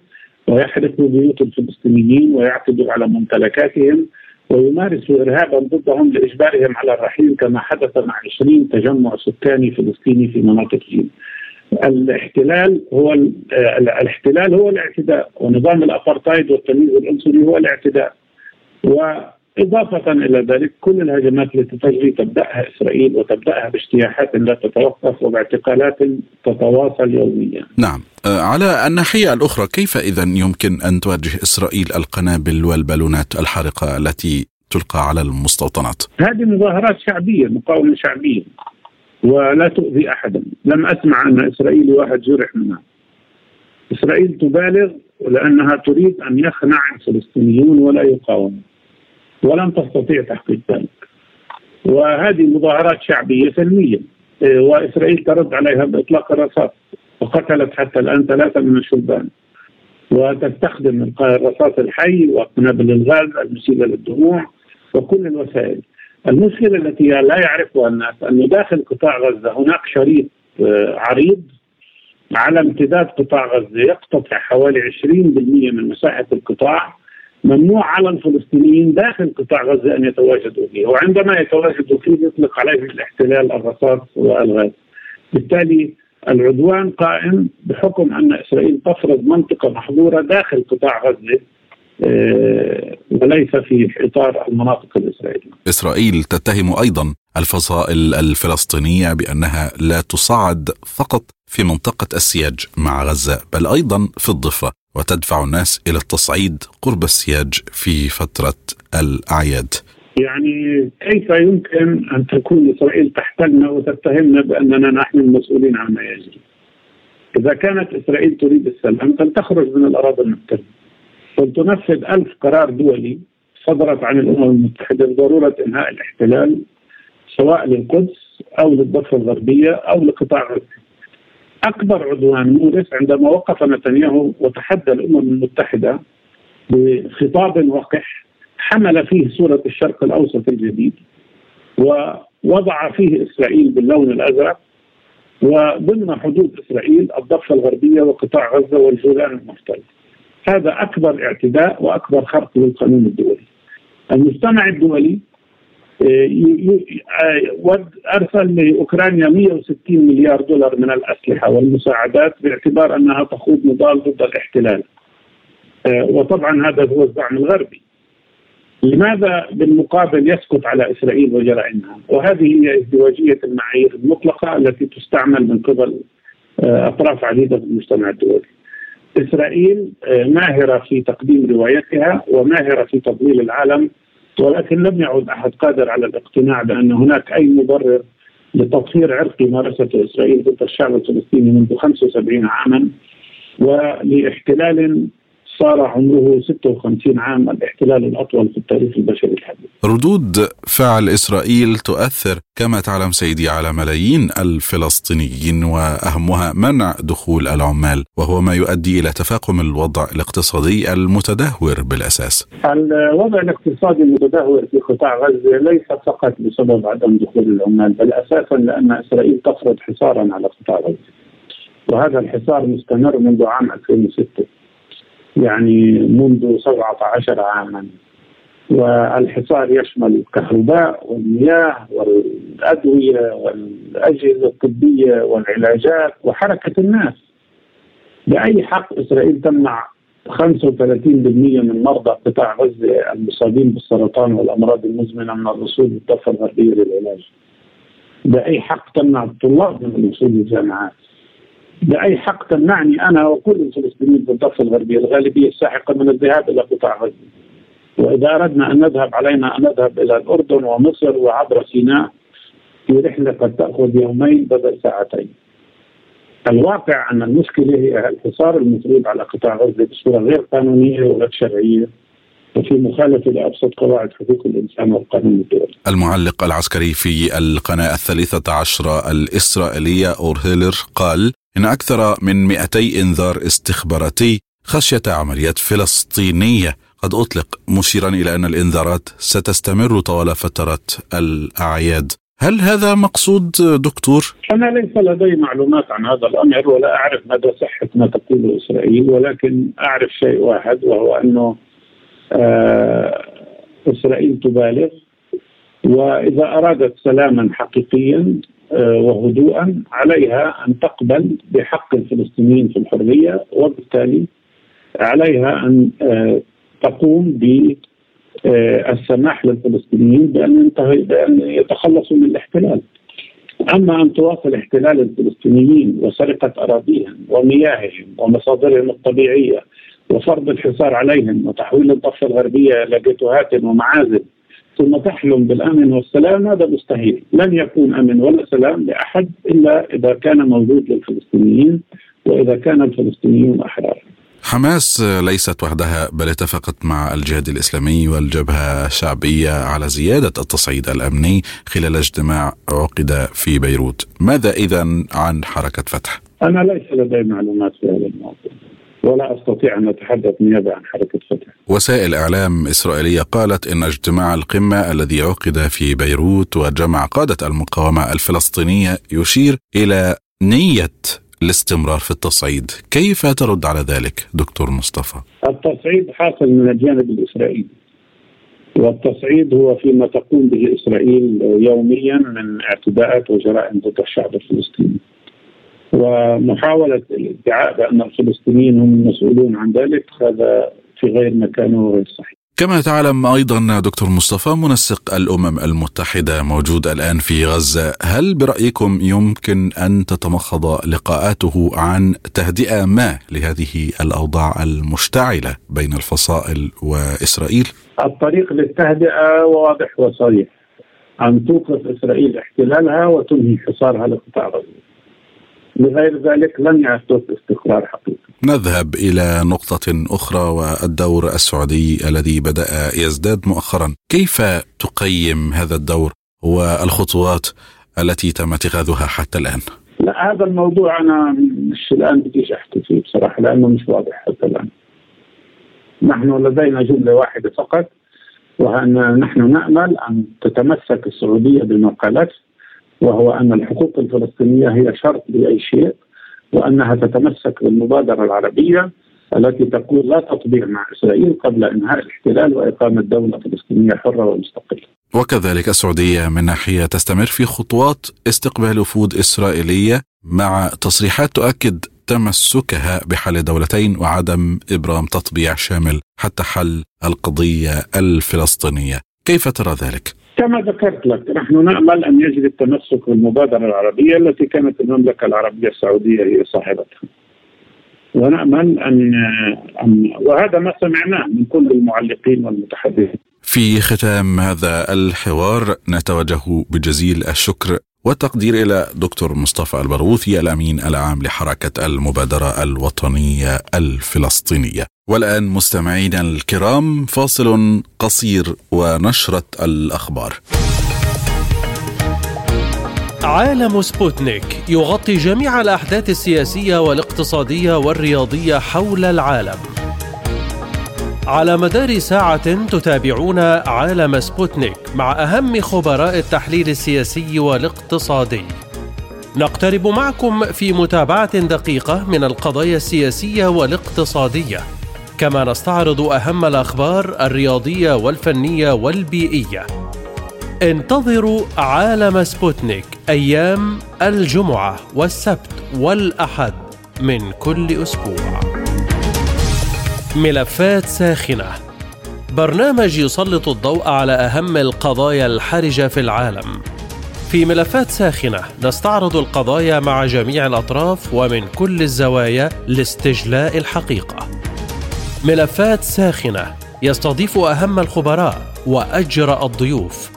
ويحرقوا بيوت الفلسطينيين ويعتدوا على ممتلكاتهم. ويمارسوا ارهابا ضدهم لإجبارهم على الرحيل كما حدث مع 20 تجمع سكاني فلسطيني في مناطق جيم. الاحتلال هو الاحتلال هو الاعتداء ونظام الابارتايد والتمييز العنصري هو الاعتداء وإضافة إلى ذلك كل الهجمات التي تجري تبدأها إسرائيل وتبدأها باجتياحات لا تتوقف وباعتقالات تتواصل يوميا. نعم. آه، على الناحية الأخرى كيف إذا يمكن أن تواجه إسرائيل القنابل والبالونات الحارقة التي تلقى على المستوطنات؟ هذه مظاهرات شعبية مقاومة شعبية ولا تؤذي أحدا. لم أسمع أن إسرائيلي واحد جرح منها. إسرائيل تبالغ لأنها تريد أن يخنع الفلسطينيون ولا يقاوموا ولم تستطيع تحقيق ذلك. وهذه مظاهرات شعبية سلمية إيه، وإسرائيل ترد عليها بإطلاق الرصاص وقتلت حتى الآن ثلاثة من الشبان. وتستخدم الرصاص الحي وقنابل الغاز المسيلة للدموع وكل الوسائل. المشكلة التي لا يعرفها الناس أن داخل قطاع غزة هناك شريط آه، عريض على امتداد قطاع غزة يقتطع حوالي 20% من مساحة القطاع. ممنوع على الفلسطينيين داخل قطاع غزة أن يتواجدوا فيه وعندما يتواجدوا فيه يطلق عليهم الاحتلال الرصاص والغاز بالتالي العدوان قائم بحكم أن إسرائيل تفرض منطقة محظورة داخل قطاع غزة آه، وليس في إطار المناطق الإسرائيلية. إسرائيل تتهم أيضا الفصائل الفلسطينية بأنها لا تصعد فقط في منطقة السياج مع غزة بل أيضا في الضفة وتدفع الناس إلى التصعيد قرب السياج في فترة الأعياد. يعني كيف يمكن أن تكون إسرائيل تحتلنا وتتهمنا بأننا نحن المسؤولين عما يجري؟ إذا كانت إسرائيل تريد السلام فلتخرج من الأراضي المحتله. ولتنفذ ألف قرار دولي صدرت عن الأمم المتحدة بضرورة إنهاء الاحتلال سواء للقدس أو للضفة الغربية أو لقطاع غزة أكبر عدوان مورس عندما وقف نتنياهو وتحدى الأمم المتحدة بخطاب وقح حمل فيه صورة الشرق الأوسط الجديد ووضع فيه إسرائيل باللون الأزرق وضمن حدود إسرائيل الضفة الغربية وقطاع غزة والجولان المحتل هذا أكبر اعتداء وأكبر خرق للقانون الدولي. المجتمع الدولي ارسل لأوكرانيا 160 مليار دولار من الأسلحة والمساعدات باعتبار أنها تخوض نضال ضد الاحتلال. آه، وطبعا هذا هو الدعم الغربي. لماذا بالمقابل يسكت على إسرائيل وجرائمها؟ وهذه هي ازدواجية المعايير المطلقة التي تستعمل من قبل آه، أطراف عديدة في المجتمع الدولي. إسرائيل آه، ماهرة في تقديم روايتها وماهرة في تضليل العالم ولكن لم يعد أحد قادر على الاقتناع بأن هناك أي مبرر لتطهير عرقي مارسته إسرائيل ضد الشعب الفلسطيني منذ 75 عاما ولإحتلال صار عمره 56 عام الاحتلال الأطول في التاريخ البشري الحديث. ردود فعل إسرائيل تؤثر كما تعلم سيدي على ملايين الفلسطينيين وأهمها منع دخول العمال وهو ما يؤدي إلى تفاقم الوضع الاقتصادي المتدهور بالأساس. الوضع الاقتصادي المتدهور في قطاع غزة ليس فقط بسبب عدم دخول العمال بل أساسا لأن إسرائيل تفرض حصارا على قطاع غزة. وهذا الحصار مستمر منذ عام 2006 يعني منذ 17 عاما والحصار يشمل الكهرباء والمياه والأدوية والأجهزة الطبية والعلاجات وحركة الناس. بأي حق إسرائيل تمنع 35% من مرضى قطاع غزة المصابين بالسرطان والأمراض المزمنة من الوصول للضفة الغربية للعلاج؟ بأي حق تمنع الطلاب من الوصول للجامعات؟ بأي حق تمنعني أنا وكل الفلسطينيين في الضفة الغربية الغالبية الساحقة من الذهاب إلى قطاع غزة. وإذا أردنا أن نذهب علينا أن نذهب إلى الأردن ومصر وعبر سيناء في رحلة قد تأخذ يومين بدل ساعتين. الواقع أن المشكلة هي الحصار المفروض على قطاع غزة بصورة غير قانونية وغير شرعية وفي مخالفة لأبسط قواعد حقوق الإنسان والقانون الدولي. المعلق العسكري في القناة الثالثة عشره الإسرائيلية أورهيلر قال إن أكثر من 200 إنذار استخباراتي خشية عمليات فلسطينية قد أطلق مشيرا إلى أن الإنذارات ستستمر طوال فترة الأعياد هل هذا مقصود دكتور؟ أنا ليس لدي معلومات عن هذا الأمر ولا أعرف مدى صحة ما تقوله إسرائيل ولكن أعرف شيء واحد وهو أنه آه إسرائيل تبالغ وإذا أرادت سلاما حقيقيا وهدوءا عليها أن تقبل بحق الفلسطينيين في الحرية وبالتالي عليها أن آه تقوم ب آه، السماح للفلسطينيين بأن بأن يتخلصوا من الاحتلال. أما أن تواصل احتلال الفلسطينيين وسرقة أراضيهم ومياههم ومصادرهم الطبيعية وفرض الحصار عليهم وتحويل الضفة الغربية إلى جيتوهات ومعازل ثم تحلم بالأمن والسلام هذا مستحيل، لن يكون أمن ولا سلام لأحد إلا إذا كان موجود للفلسطينيين وإذا كان الفلسطينيون أحرار. حماس ليست وحدها بل اتفقت مع الجهاد الإسلامي والجبهة الشعبية على زيادة التصعيد الأمني خلال اجتماع عقد في بيروت، ماذا اذا عن حركة فتح؟ أنا ليس لدي معلومات في هذا الموضوع. ولا أستطيع أن أتحدث نيابه عن حركة فتح. وسائل إعلام إسرائيلية قالت إن اجتماع القمة الذي عقد في بيروت وجمع قادة المقاومة الفلسطينية يشير إلى نية الاستمرار في التصعيد. كيف ترد على ذلك دكتور مصطفى؟ التصعيد حاصل من الجانب الإسرائيلي والتصعيد هو فيما تقوم به إسرائيل يوميا من اعتداءات وجرائم ضد الشعب الفلسطيني. ومحاولة الادعاء بأن الفلسطينيين هم المسؤولون عن ذلك هذا في غير مكانه وغير صحيح كما تعلم أيضا دكتور مصطفى منسق الأمم المتحدة موجود الآن في غزة، هل برأيكم يمكن أن تتمخض لقاءاته عن تهدئة ما لهذه الأوضاع المشتعلة بين الفصائل وإسرائيل؟ الطريق للتهدئة واضح وصريح أن توقف إسرائيل احتلالها وتنهي حصارها لقطاع غزة. لغير ذلك لن يحدث استقرار حقيقي. نذهب إلى نقطة أخرى والدور السعودي الذي بدأ يزداد مؤخرا. كيف تقيم هذا الدور والخطوات التي تم اتخاذها حتى الآن؟ لا هذا الموضوع أنا مش الآن بديش أحكي فيه بصراحة لأنه مش واضح حتى الآن. نحن لدينا جملة واحدة فقط وأن نحن نأمل أن تتمسك السعودية بما قالت وهو أن الحقوق الفلسطينية هي شرط لأي شيء وأنها تتمسك بالمبادرة العربية التي تقول لا تطبيع مع إسرائيل قبل إنهاء الاحتلال وإقامة دولة فلسطينية حرة ومستقلة. وكذلك السعودية من ناحية تستمر في خطوات استقبال وفود إسرائيلية مع تصريحات تؤكد تمسكها بحل دولتين وعدم إبرام تطبيع شامل حتى حل القضية الفلسطينية. كيف ترى ذلك؟ كما ذكرت لك نحن نأمل أن يجري التمسك بالمبادرة العربية التي كانت المملكة العربية السعودية هي صاحبتها. ونأمل ان ان وهذا ما سمعناه من كل المعلقين والمتحدثين. في ختام هذا الحوار نتوجه بجزيل الشكر والتقدير إلى دكتور مصطفى البرغوثي الأمين العام لحركة المبادرة الوطنية الفلسطينية. والآن مستمعينا الكرام فاصل قصير ونشرة الأخبار. عالم سبوتنيك يغطي جميع الأحداث السياسية والاقتصادية والرياضية حول العالم. على مدار الساعة تتابعون عالم سبوتنيك مع أهم خبراء التحليل السياسي والاقتصادي. نقترب معكم في متابعة دقيقة من القضايا السياسية والاقتصادية. كما نستعرض أهم الأخبار الرياضية والفنية والبيئية. انتظروا عالم سبوتنيك أيام الجمعة والسبت والأحد من كل أسبوع. ملفات ساخنة. برنامج يسلط الضوء على أهم القضايا الحرجة في العالم. في ملفات ساخنة نستعرض القضايا مع جميع الأطراف ومن كل الزوايا لاستجلاء الحقيقة. ملفات ساخنة يستضيف أهم الخبراء وأجرأ الضيوف.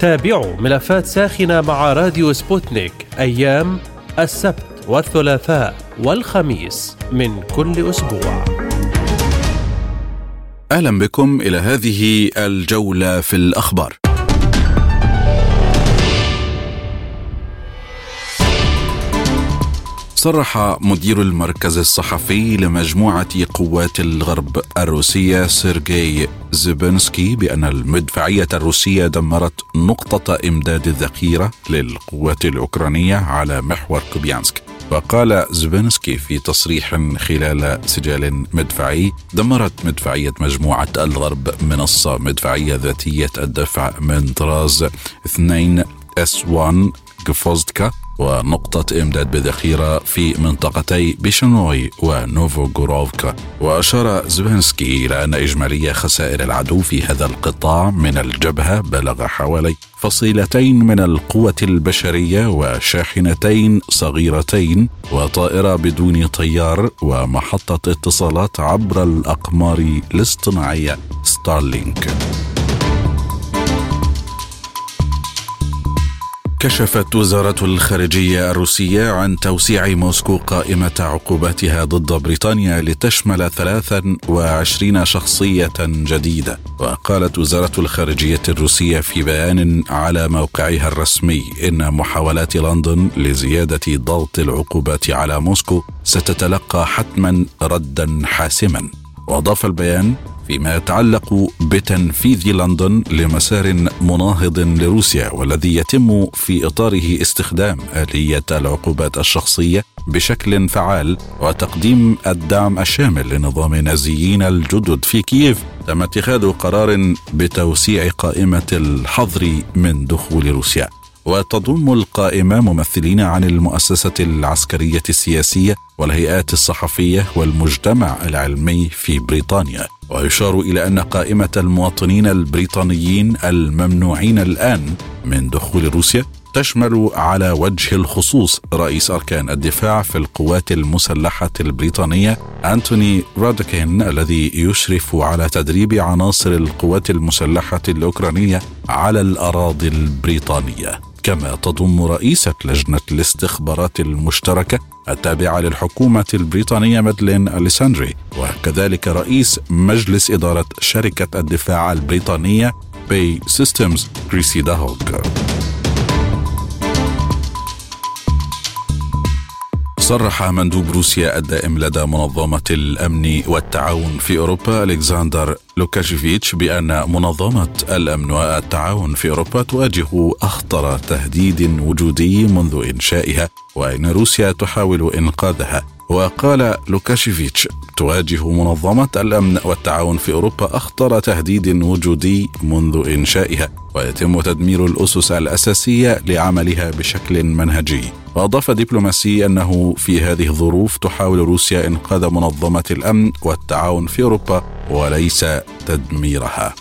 تابعوا ملفات ساخنة مع راديو سبوتنيك أيام السبت والثلاثاء والخميس من كل أسبوع. أهلا بكم إلى هذه الجولة في الأخبار. صرح مدير المركز الصحفي لمجموعة قوات الغرب الروسية سيرجي زيبينسكي بأن المدفعية الروسية دمرت نقطة إمداد الذخيرة للقوات الأوكرانية على محور كوبيانسك. وقال زبنسكي في تصريح خلال سجال مدفعي دمرت مدفعية مجموعة الغرب منصة مدفعية ذاتية الدفع من طراز 2 إس 1 جفوزدكا ونقطة إمداد بذخيرة في منطقتي بيشنوي ونوفوغوروفكا وأشار زبنسكي إلى أن إجمالي خسائر العدو في هذا القطاع من الجبهة بلغ حوالي فصيلتين من القوة البشرية وشاحنتين صغيرتين وطائرة بدون طيار ومحطة اتصالات عبر الأقمار الاصطناعية ستارلينك. كشفت وزارة الخارجية الروسية عن توسيع موسكو قائمة عقوباتها ضد بريطانيا لتشمل 23 شخصية جديدة. وقالت وزارة الخارجية الروسية في بيان على موقعها الرسمي إن محاولات لندن لزيادة ضغط العقوبات على موسكو ستتلقى حتما ردا حاسما. وأضاف البيان فيما يتعلق بتنفيذ لندن لمسار مناهض لروسيا والذي يتم في إطاره استخدام آلية العقوبات الشخصية بشكل فعال وتقديم الدعم الشامل لنظام النازيين الجدد في كييف تم اتخاذ قرار بتوسيع قائمة الحظر من دخول روسيا. وتضم القائمة ممثلين عن المؤسسة العسكرية السياسية والهيئات الصحفية والمجتمع العلمي في بريطانيا. ويشار إلى أن قائمة المواطنين البريطانيين الممنوعين الآن من دخول روسيا تشمل على وجه الخصوص رئيس أركان الدفاع في القوات المسلحة البريطانية أنتوني رادكين الذي يشرف على تدريب عناصر القوات المسلحة الأوكرانية على الأراضي البريطانية. كما تضم رئيسة لجنة الاستخبارات المشتركة التابعة للحكومة البريطانية مادلين أليساندري وكذلك رئيس مجلس إدارة شركة الدفاع البريطانية BAE Systems كريسيدا هوك صرح مندوب روسيا الدائم لدى منظمة الأمن والتعاون في أوروبا ألكسندر لوكاشيفيتش بأن منظمة الأمن والتعاون في أوروبا تواجه أخطر تهديد وجودي منذ إنشائها وأن روسيا تحاول إنقاذها. وقال لوكاشيفيتش تواجه منظمة الأمن والتعاون في أوروبا أخطر تهديد وجودي منذ إنشائها ويتم تدمير الأسس الأساسية لعملها بشكل منهجي. وأضاف دبلوماسي أنه في هذه الظروف تحاول روسيا إنقاذ منظمة الأمن والتعاون في أوروبا وليس تدميرها.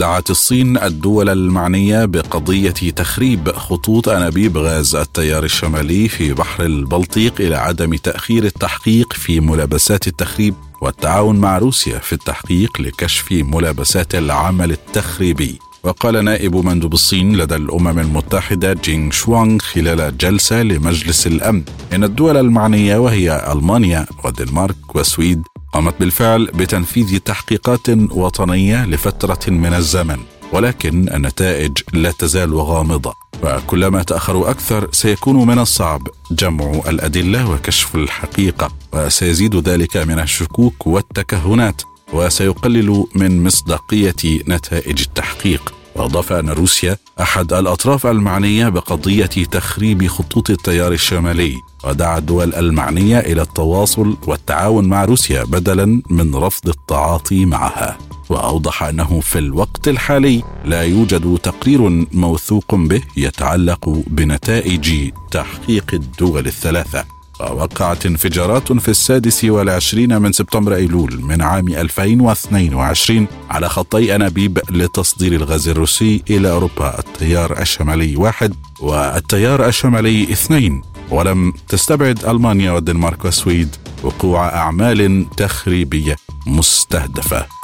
دعت الصين الدول المعنية بقضية تخريب خطوط أنابيب غاز التيار الشمالي في بحر البلطيق إلى عدم تأخير التحقيق في ملابسات التخريب والتعاون مع روسيا في التحقيق لكشف ملابسات العمل التخريبي. وقال نائب مندوب الصين لدى الأمم المتحدة جينغ شوانغ خلال جلسة لمجلس الأمن إن الدول المعنية وهي ألمانيا والدنمارك والسويد قامت بالفعل بتنفيذ تحقيقات وطنية لفترة من الزمن ولكن النتائج لا تزال غامضة. وكلما تأخروا أكثر سيكون من الصعب جمع الأدلة وكشف الحقيقة وسيزيد ذلك من الشكوك والتكهنات وسيقلل من مصداقية نتائج التحقيق. وأضاف أن روسيا أحد الأطراف المعنية بقضية تخريب خطوط التيار الشمالي ودعا الدول المعنية إلى التواصل والتعاون مع روسيا بدلا من رفض التعاطي معها. وأوضح أنه في الوقت الحالي لا يوجد تقرير موثوق به يتعلق بنتائج تحقيق الدول الثلاثة. ووقعت انفجارات في السادس والعشرين من سبتمبر أيلول من عام 2022 على خطي أنابيب لتصدير الغاز الروسي إلى أوروبا. التيار الشمالي واحد والتيار الشمالي اثنين. ولم تستبعد ألمانيا والدنمارك والسويد وقوع أعمال تخريبية مستهدفة.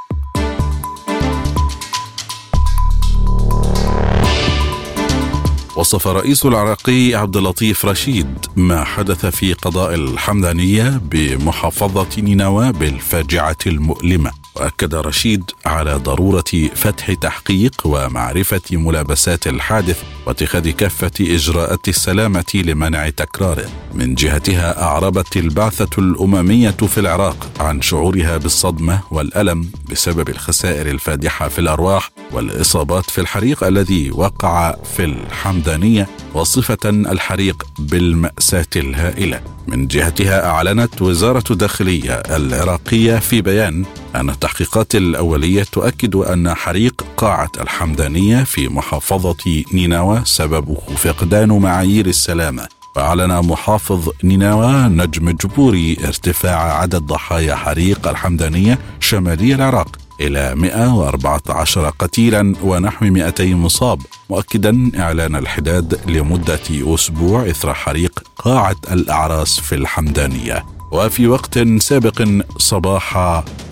وصف رئيس العراقي عبد اللطيف رشيد ما حدث في قضاء الحمدانية بمحافظة نينوى بالفاجعة المؤلمة. وأكد رشيد على ضرورة فتح تحقيق ومعرفة ملابسات الحادث واتخاذ كافة إجراءات السلامة لمنع تكراره. من جهتها أعربت البعثة الأممية في العراق عن شعورها بالصدمة والألم بسبب الخسائر الفادحة في الأرواح والإصابات في الحريق الذي وقع في الحمدانية وصفة الحريق بالمأساة الهائلة. من جهتها أعلنت وزارة الداخلية العراقية في بيان أن التحقيقات الأولية تؤكد أن حريق قاعة الحمدانية في محافظة نينوى سببه فقدان معايير السلامة. وأعلن محافظ نينوى نجم جبوري ارتفاع عدد ضحايا حريق الحمدانية شمالي العراق إلى 114 قتيلا ونحو 200 مصاب مؤكدا إعلان الحداد لمدة أسبوع إثر حريق قاعة الأعراس في الحمدانية. وفي وقت سابق صباح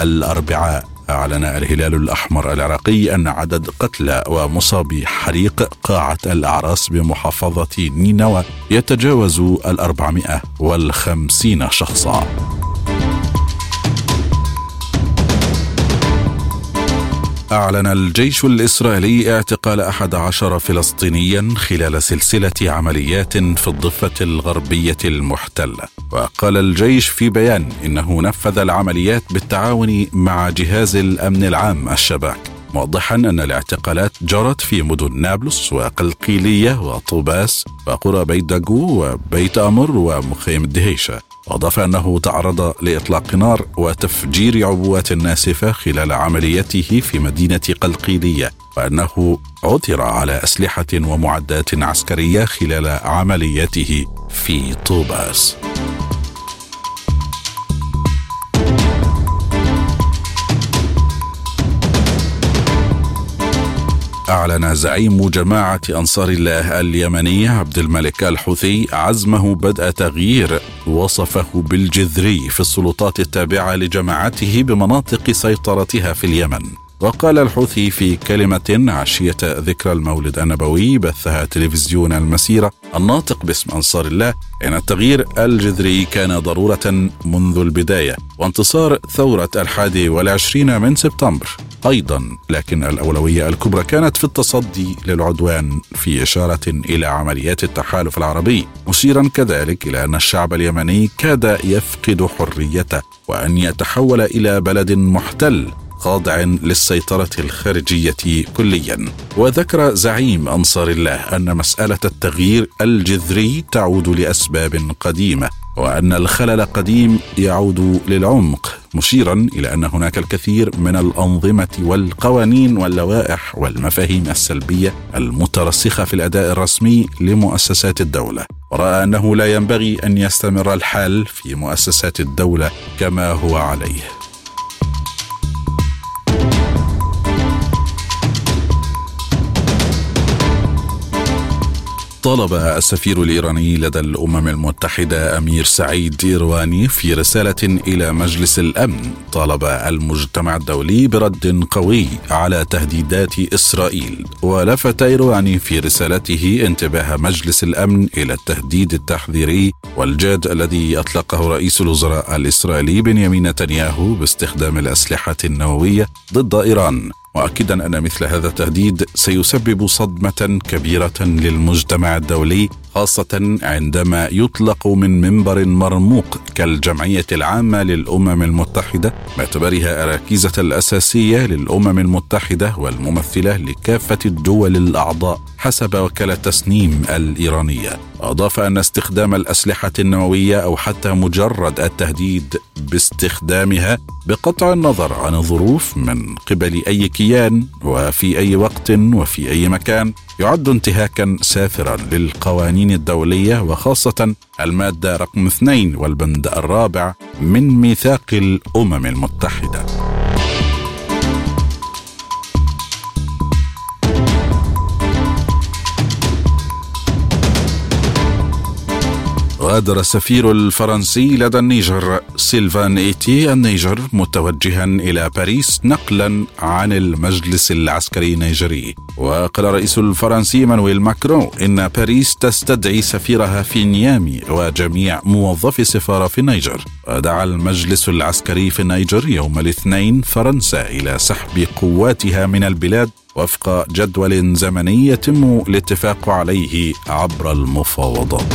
الأربعاء أعلن الهلال الأحمر العراقي أن عدد قتلى ومصابي حريق قاعة الأعراس بمحافظة نينوى يتجاوز الأربعمائة والخمسين شخصا. أعلن الجيش الإسرائيلي اعتقال أحد عشر فلسطينيا خلال سلسلة عمليات في الضفة الغربية المحتلة وقال الجيش في بيان إنه نفذ العمليات بالتعاون مع جهاز الأمن العام الشباك موضحا أن الاعتقالات جرت في مدن نابلس وقلقيلية وطوباس وقرى بيت داجو وبيت أمر ومخيم الدهيشة. وأضاف أنه تعرض لإطلاق نار وتفجير عبوات ناسفة خلال عمليته في مدينة قلقيلية وأنه عثر على أسلحة ومعدات عسكرية خلال عمليته في طوباس. أعلن زعيم جماعة أنصار الله اليمنية عبد الملك الحوثي عزمه بدء تغيير وصفه بالجذري في السلطات التابعة لجماعته بمناطق سيطرتها في اليمن. وقال الحوثي في كلمة عشية ذكرى المولد النبوي بثها تلفزيون المسيرة الناطق باسم أنصار الله إن التغيير الجذري كان ضرورة منذ البداية وانتصار ثورة الحادي والعشرين من سبتمبر. أيضا لكن الأولوية الكبرى كانت في التصدي للعدوان في إشارة إلى عمليات التحالف العربي. مشيرا كذلك إلى أن الشعب اليمني كاد يفقد حريته وأن يتحول إلى بلد محتل. خاضع للسيطرة الخارجية كليا. وذكر زعيم أنصار الله أن مسألة التغيير الجذري تعود لأسباب قديمة وأن الخلل قديم يعود للعمق مشيرا إلى أن هناك الكثير من الأنظمة والقوانين واللوائح والمفاهيم السلبية المترسخة في الأداء الرسمي لمؤسسات الدولة. ورأى أنه لا ينبغي أن يستمر الحال في مؤسسات الدولة كما هو عليه. طالب السفير الإيراني لدى الأمم المتحدة أمير سعيد ايرواني في رسالة إلى مجلس الأمن. طالب المجتمع الدولي برد قوي على تهديدات إسرائيل. ولفت ايرواني في رسالته انتباه مجلس الأمن إلى التهديد التحذيري والجاد الذي أطلقه رئيس الوزراء الإسرائيلي بنيامين نتنياهو باستخدام الأسلحة النووية ضد إيران. مؤكدا أن مثل هذا التهديد سيسبب صدمة كبيرة للمجتمع الدولي خاصة عندما يطلق من منبر مرموق كالجمعية العامة للأمم المتحدة باعتبارها الركيزه الأساسية للأمم المتحدة والممثلة لكافة الدول الأعضاء حسب وكالة تسنيم الإيرانية. أضاف أن استخدام الأسلحة النووية أو حتى مجرد التهديد باستخدامها بقطع النظر عن الظروف من قبل أي كيان وفي أي وقت وفي أي مكان يعد انتهاكا سافرا للقوانين الدولية وخاصة المادة رقم اثنين والبند الرابع من ميثاق الأمم المتحدة. غادر السفير الفرنسي لدى النيجر سيلفان إيتي. النيجر متوجها إلى باريس نقلا عن المجلس العسكري النيجري. وقال الرئيس الفرنسي مانويل ماكرون إن باريس تستدعي سفيرها في نيامي وجميع موظفي السفارة في النيجر. ودعا المجلس العسكري في النيجر يوم الاثنين فرنسا إلى سحب قواتها من البلاد وفق جدول زمني يتم الاتفاق عليه عبر المفاوضات.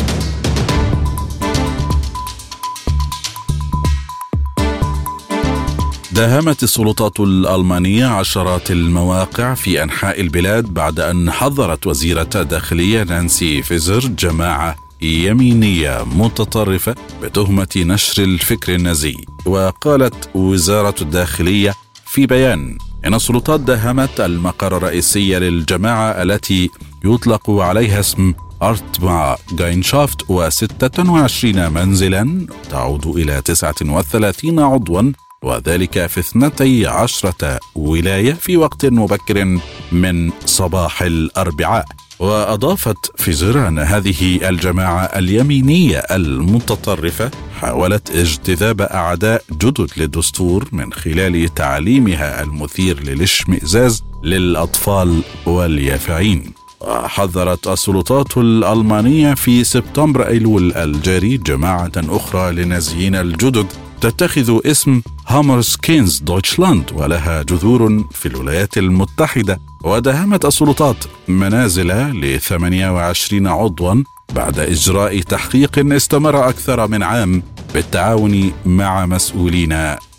داهمت السلطات الألمانية عشرات المواقع في أنحاء البلاد بعد أن حظرت وزيرة الداخلية نانسي فيزر جماعة يمينية متطرفة بتهمة نشر الفكر النازي. وقالت وزارة الداخلية في بيان إن السلطات داهمت المقر الرئيسي للجماعة التي يطلق عليها اسم أرتما جاينشافت و26 منزلا تعود إلى 39 عضوا وذلك في اثنتي عشرة ولاية في وقت مبكر من صباح الأربعاء. وأضافت فيزر أن هذه الجماعة اليمينية المتطرفة حاولت اجتذاب أعداء جدد للدستور من خلال تعليمها المثير للاشمئزاز للأطفال واليافعين. وحذرت السلطات الألمانية في سبتمبر أيلول الجاري جماعة أخرى للنازيين الجدد تتخذ اسم هامرسكينز دويتشلاند ولها جذور في الولايات المتحدة وداهمت السلطات منازل ل 28 عضوا بعد إجراء تحقيق استمر أكثر من عام بالتعاون مع مسؤولين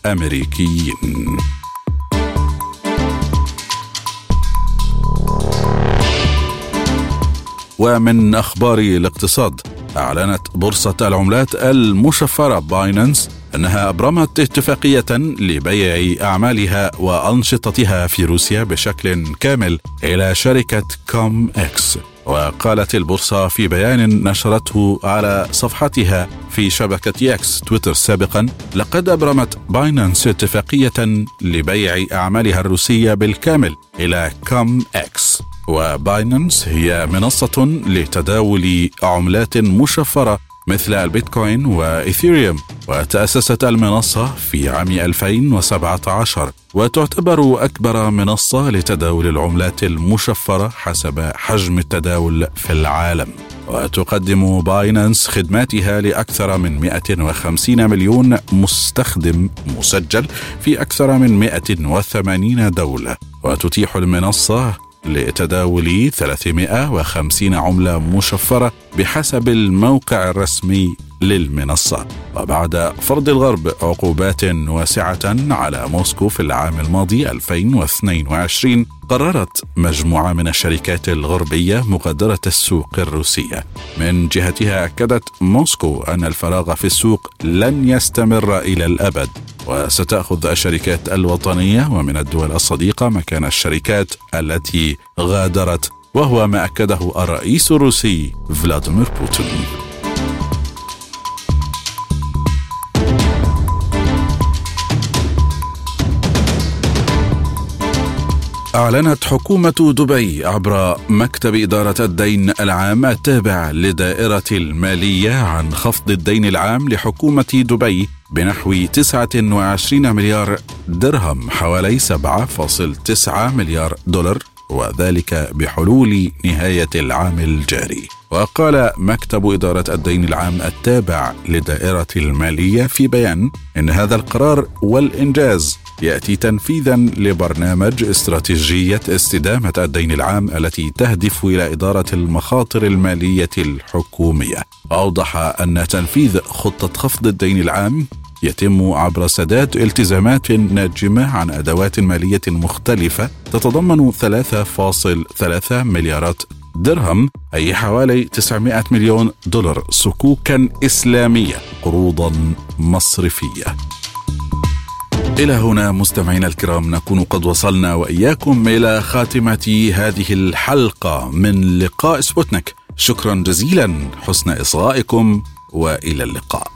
أمريكيين. ومن أخبار الاقتصاد أعلنت بورصة العملات المشفرة باينانس أنها أبرمت اتفاقية لبيع أعمالها وأنشطتها في روسيا بشكل كامل إلى شركة كوم إكس. وقالت البورصة في بيان نشرته على صفحتها في شبكة إكس تويتر سابقا لقد أبرمت باينانس اتفاقية لبيع أعمالها الروسية بالكامل إلى كوم إكس. وباينانس هي منصة لتداول عملات مشفرة مثل البيتكوين وإيثيريوم وتأسست المنصة في عام 2017 وتعتبر أكبر منصة لتداول العملات المشفرة حسب حجم التداول في العالم. وتقدم باينانس خدماتها لأكثر من 150 مليون مستخدم مسجل في أكثر من 180 دولة. وتتيح المنصة لتداول 350 عملة مشفرة بحسب الموقع الرسمي. للمنصة. وبعد فرض الغرب عقوبات واسعة على موسكو في العام الماضي 2022 قررت مجموعة من الشركات الغربية مغادرة السوق الروسية من جهتها أكدت موسكو أن الفراغ في السوق لن يستمر إلى الأبد. وستأخذ الشركات الوطنية ومن الدول الصديقة مكان الشركات التي غادرت وهو ما أكده الرئيس الروسي فلاديمير بوتين. أعلنت حكومة دبي عبر مكتب إدارة الدين العام التابع لدائرة المالية عن خفض الدين العام لحكومة دبي بنحو 29 مليار درهم حوالي 7.9 مليار دولار. وذلك بحلول نهاية العام الجاري وقال مكتب إدارة الدين العام التابع لدائرة المالية في بيان إن هذا القرار والإنجاز يأتي تنفيذا لبرنامج استراتيجية استدامة الدين العام التي تهدف إلى إدارة المخاطر المالية الحكومية. أوضح أن تنفيذ خطة خفض الدين العام يتم عبر سداد التزامات ناجمة عن أدوات مالية مختلفة تتضمن 3.3 مليارات درهم أي حوالي 900 مليون دولار صكوكا إسلامية قروضا مصرفية. إلى هنا مستمعينا الكرام نكون قد وصلنا وإياكم إلى خاتمة هذه الحلقة من لقاء سبوتنيك. شكرا جزيلا حسن إصغائكم وإلى اللقاء.